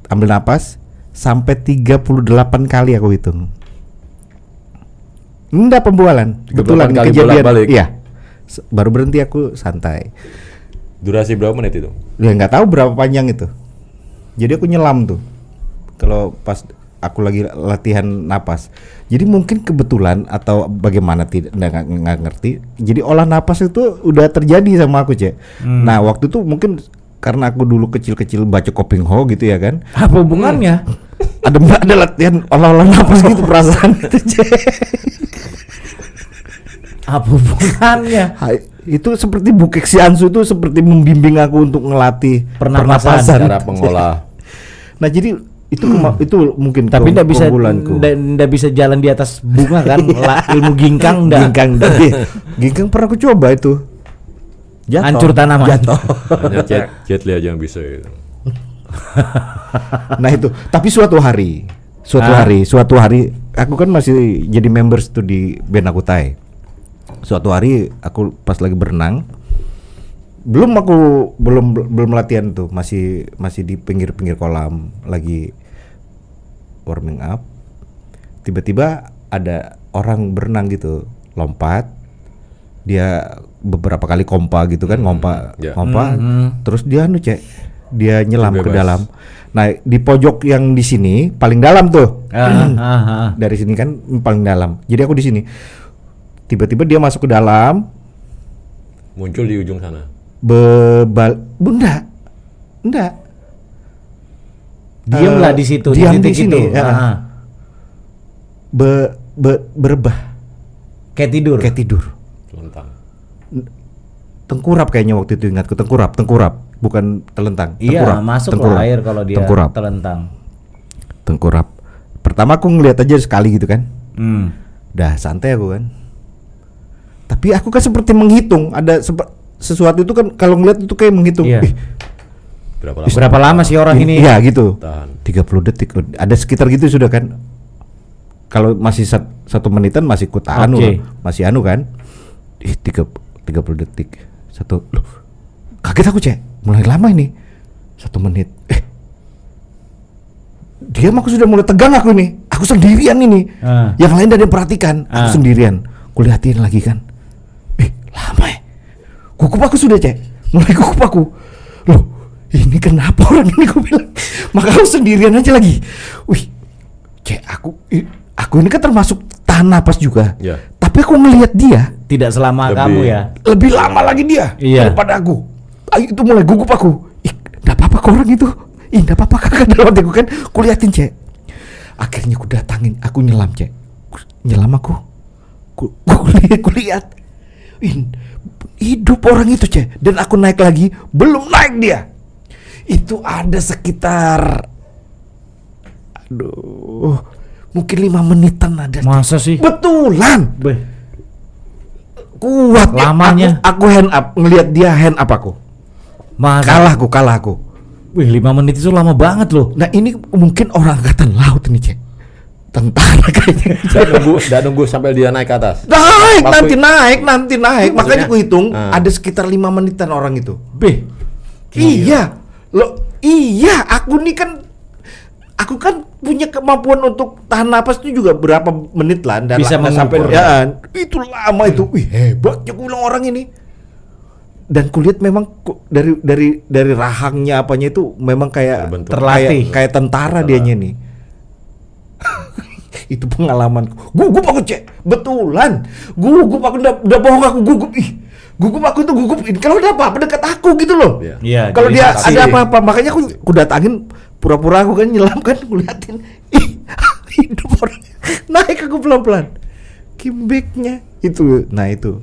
B: ambil napas sampai 38 kali aku hitung. Enggak pembualan
C: 38
B: betulan
C: kali
B: kejadian. iya. Baru berhenti aku santai
C: durasi berapa menit itu?
B: ya nggak tahu berapa panjang itu. Jadi aku nyelam tuh. Kalau pas aku lagi latihan napas. Jadi mungkin kebetulan atau bagaimana tidak nggak ngerti. Jadi olah napas itu udah terjadi sama aku cek. Nah waktu itu mungkin karena aku dulu kecil-kecil baca Koping Ho gitu ya kan.
A: Apa hubungannya?
B: ada mbak ada latihan olah-olah napas gitu perasaan itu cek
A: Apa hubungannya?
B: Hai, itu seperti Bukek si Ansu itu seperti membimbing aku untuk ngelatih
A: Pernapasan.
C: Cara pengolah.
B: Nah jadi itu kema- itu mungkin
A: Tapi ndak bisa ndak bisa jalan di atas bunga kan? La- ilmu ginkang ndak.
B: Ginkang dari Ginkang pernah aku coba itu. Jatuh.
A: Hancur tanaman.
B: Jatuh.
C: Hanya jet, jet li aja yang bisa itu.
B: nah itu. Tapi suatu hari, suatu
A: Ah.
B: hari, suatu hari aku kan masih jadi members tuh di Benakutai. Suatu hari aku pas lagi berenang belum aku belum belum latihan tuh masih masih di pinggir-pinggir kolam lagi warming up. Tiba-tiba ada orang berenang gitu lompat. Dia beberapa kali kompa gitu kan ngompa
C: ya.
B: ngompa. Terus dia anu cek dia nyelam ke
C: Bebas.
B: dalam. Nah di pojok yang di sini paling dalam tuh.
A: Ah, ah, ah.
B: dari sini kan paling dalam. Jadi aku di sini tiba-tiba dia masuk ke dalam
C: Muncul di ujung sana.
B: bebal bunda enggak
A: Diamlah
B: Eh,
A: di situ
B: diam di
A: titik
B: sini,
A: itu.
B: ya.
A: Ah.
B: be, be- berebah
A: Kayak tidur.
B: kayak tidur
C: Telentang.
B: tengkurap kayaknya waktu itu ingatku tengkurap tengkurap bukan telentang
A: Iya,
B: tengkurap
A: masuk
B: tengkurap.
A: air kalau dia
B: tengkurap
A: telentang.
B: tengkurap pertama aku ngeliat aja sekali gitu kan
A: Hmm.
B: dah santai aku kan tapi aku kan seperti menghitung ada sepe- sesuatu itu kan kalau ngeliat itu kayak menghitung.
A: Iya.
B: Ih,
C: Berapa lama?
A: Berapa lama sih orang ini?
B: iya gitu.
C: Tahan.
B: 30 detik. Ada sekitar gitu sudah kan. Kalau masih sat- satu menitan masih ku tahan loh. masih anu kan. Ih tiga 30 detik. Satu loh kaget aku cek. Mulai lama ini. Satu menit. Eh. Diam aku sudah mulai tegang aku ini. Aku sendirian ini.
A: Ah.
B: yang lain yang perhatikan. Aku
A: Ah.
B: sendirian. Kulihatin lagi kan lama ya? Kukup aku sudah cek. Mulai kukup aku loh ini kenapa orang ini aku bilang? Maka aku sendirian aja lagi. Wih cek aku aku ini kan termasuk tahan napas juga.
C: Ya.
B: tapi aku ngelihat dia
A: Tidak selama
C: Lebih-
A: kamu ya.
B: lebih lama lagi dia
A: Iya.
B: daripada aku. Ah, itu mulai gugup aku ih enggak apa-apa kok orang itu. Ih enggak apa-apa kakak dalam hatiku kan. Kuliatin cek. Akhirnya aku datangin aku nyelam cek. Nyelam aku. Ku, ku lihat ku lihat Ih, hidup orang itu cek dan aku naik lagi belum naik dia itu ada sekitar aduh mungkin lima menitan ada.
A: Masa sih?
B: betulan
A: Beh.
B: kuat ya.
A: Lamanya.
B: aku, aku hand up ngelihat dia hand up aku
A: Masa?
B: kalah aku kalah aku
A: Wih, lima menit itu lama banget loh.
B: nah ini mungkin orang angkatan laut ini cek tentara kayaknya.
C: Dan nunggu, dan nunggu sampai dia naik ke atas.
B: naik
C: Waktu-
B: nanti naik nanti naik. Makanya aku hitung
C: Ah.
B: ada sekitar lima menitan orang itu.
A: Beh.
B: iya. Lo iya aku nih kan aku kan punya kemampuan untuk tahan napas itu juga berapa menit lah dan
A: Bisa
B: lah- sampai ya itu lama itu. Wih hebatnya gue bilang orang ini. Dan kulihat memang ku- dari dari dari rahangnya apanya itu memang kayak
C: Terbentuk.
A: Terlatih.
B: kayak, kayak tentara dianya nih itu pengalaman. Gugup aku cek. Betulan. Gugup aku udah, udah bohong aku gugup. Ih gugup aku tuh gugup. Kalau ada apa-apa dekat aku gitu loh.
C: Iya.
A: Iya,
B: kalau dia ada apa-apa makanya aku aku datangin pura-pura aku kan nyelam kan aku liatin. Ih hidup orang. Naik aku pelan-pelan. Kimbeknya. Itu. Nah itu.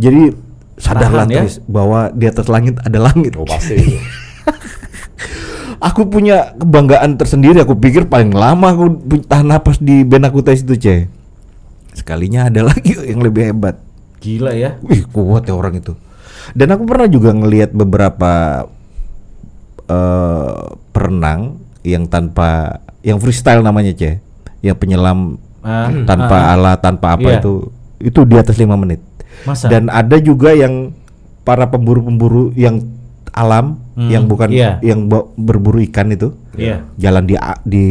B: Jadi sadarlah
A: Tahan ya.
B: Bahwa di atas langit ada langit.
C: Oh pasti.
B: aku punya kebanggaan tersendiri aku pikir paling lama aku tahan napas di band aku tes itu ceh sekalinya ada lagi yang lebih hebat
A: Gila ya.
B: Wih kuat ya orang itu. Dan aku pernah juga ngelihat beberapa eh perenang yang tanpa yang freestyle namanya ceh, yang penyelam
A: Ah,
B: tanpa
A: ah,
B: alat tanpa apa
A: Iya.
B: itu itu di atas lima menit.
A: Masa?
B: Dan ada juga yang para pemburu-pemburu yang alam
A: Hmm,
B: yang bukan
A: iya.
B: yang berburu ikan itu
A: Iya.
B: jalan di di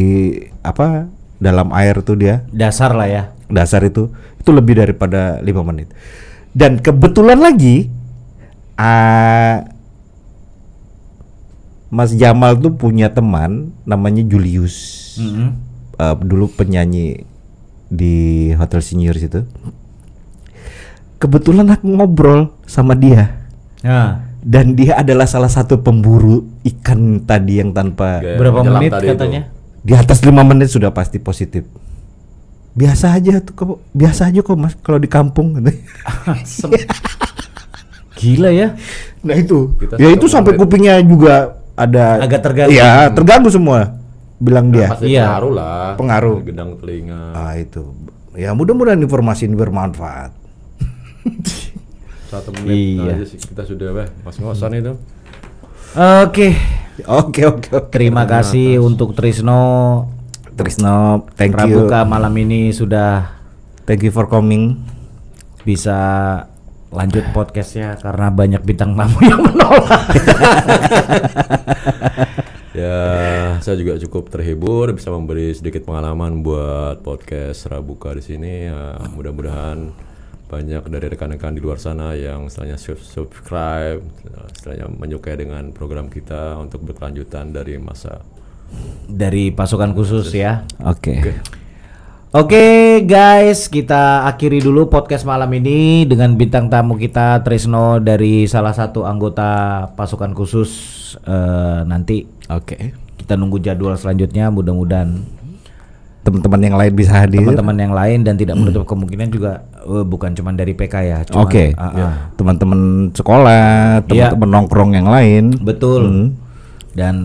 B: apa dalam air tuh dia
A: Dasar lah ya.
B: dasar itu itu lebih daripada lima menit dan kebetulan lagi ah, Mas Jamal tuh punya teman namanya Julius
A: Mm-mm.
B: Eh, dulu penyanyi di Hotel Seniors itu kebetulan aku ngobrol sama dia
A: Nah,
B: dan dia adalah salah satu pemburu ikan tadi yang tanpa
C: Kayak
A: berapa menit
C: tadi itu.
A: katanya?
B: di atas lima menit sudah pasti positif biasa aja tuh kok biasa aja kok mas kalau di kampung.
A: Gila ya.
B: nah itu
C: Kita
B: ya itu sampai
C: menit.
B: kupingnya juga ada
A: Agak terganggu.
B: iya terganggu semua bilang dia
C: Pasti
A: Iya.
C: pengaruh lah.
B: Pengaruh.
C: Gedang telinga.
B: ah itu ya mudah-mudahan informasi ini bermanfaat
C: Satu menit
A: Iya.
C: aja sih kita sudah weh mas ngosan itu.
B: Oke. oke oke
A: Terima kasih untuk Trisno
B: Trisno thank you
A: Prabuka malam ini sudah
B: thank you for coming
A: bisa lanjut podcastnya karena banyak bintang tamu yang menolak.
C: Ya, saya juga cukup terhibur bisa memberi sedikit pengalaman buat podcast Rabuka di sini. Ya, mudah-mudahan banyak dari rekan-rekan di luar sana yang istilahnya sub- subscribe, istilahnya menyukai dengan program kita untuk berkelanjutan dari masa.
A: Dari pasukan khusus ya.
B: oke
A: Oke guys, kita akhiri dulu podcast malam ini dengan bintang tamu kita Trisno dari salah satu anggota pasukan khusus eh, nanti
B: oke
A: kita nunggu jadwal selanjutnya mudah-mudahan
B: teman-teman yang lain bisa hadir
A: teman-teman yang lain dan tidak menutup kemungkinan juga eh, bukan cuma dari PK ya cuman-
B: Oke,
A: ah, ah.
B: teman-teman sekolah,
A: Iya.
B: teman-teman nongkrong yang lain.
A: betul
B: Hmm.
A: dan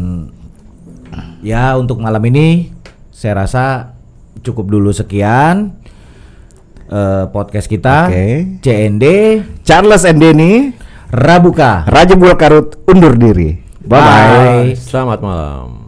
A: ya untuk malam ini saya rasa cukup dulu sekian eh, podcast kita
B: Oke.
A: CND
B: Charles and Denny,
A: Rabuka
B: Raja Bulkarut undur diri. Bye bye.
A: Bye.
C: Selamat malam.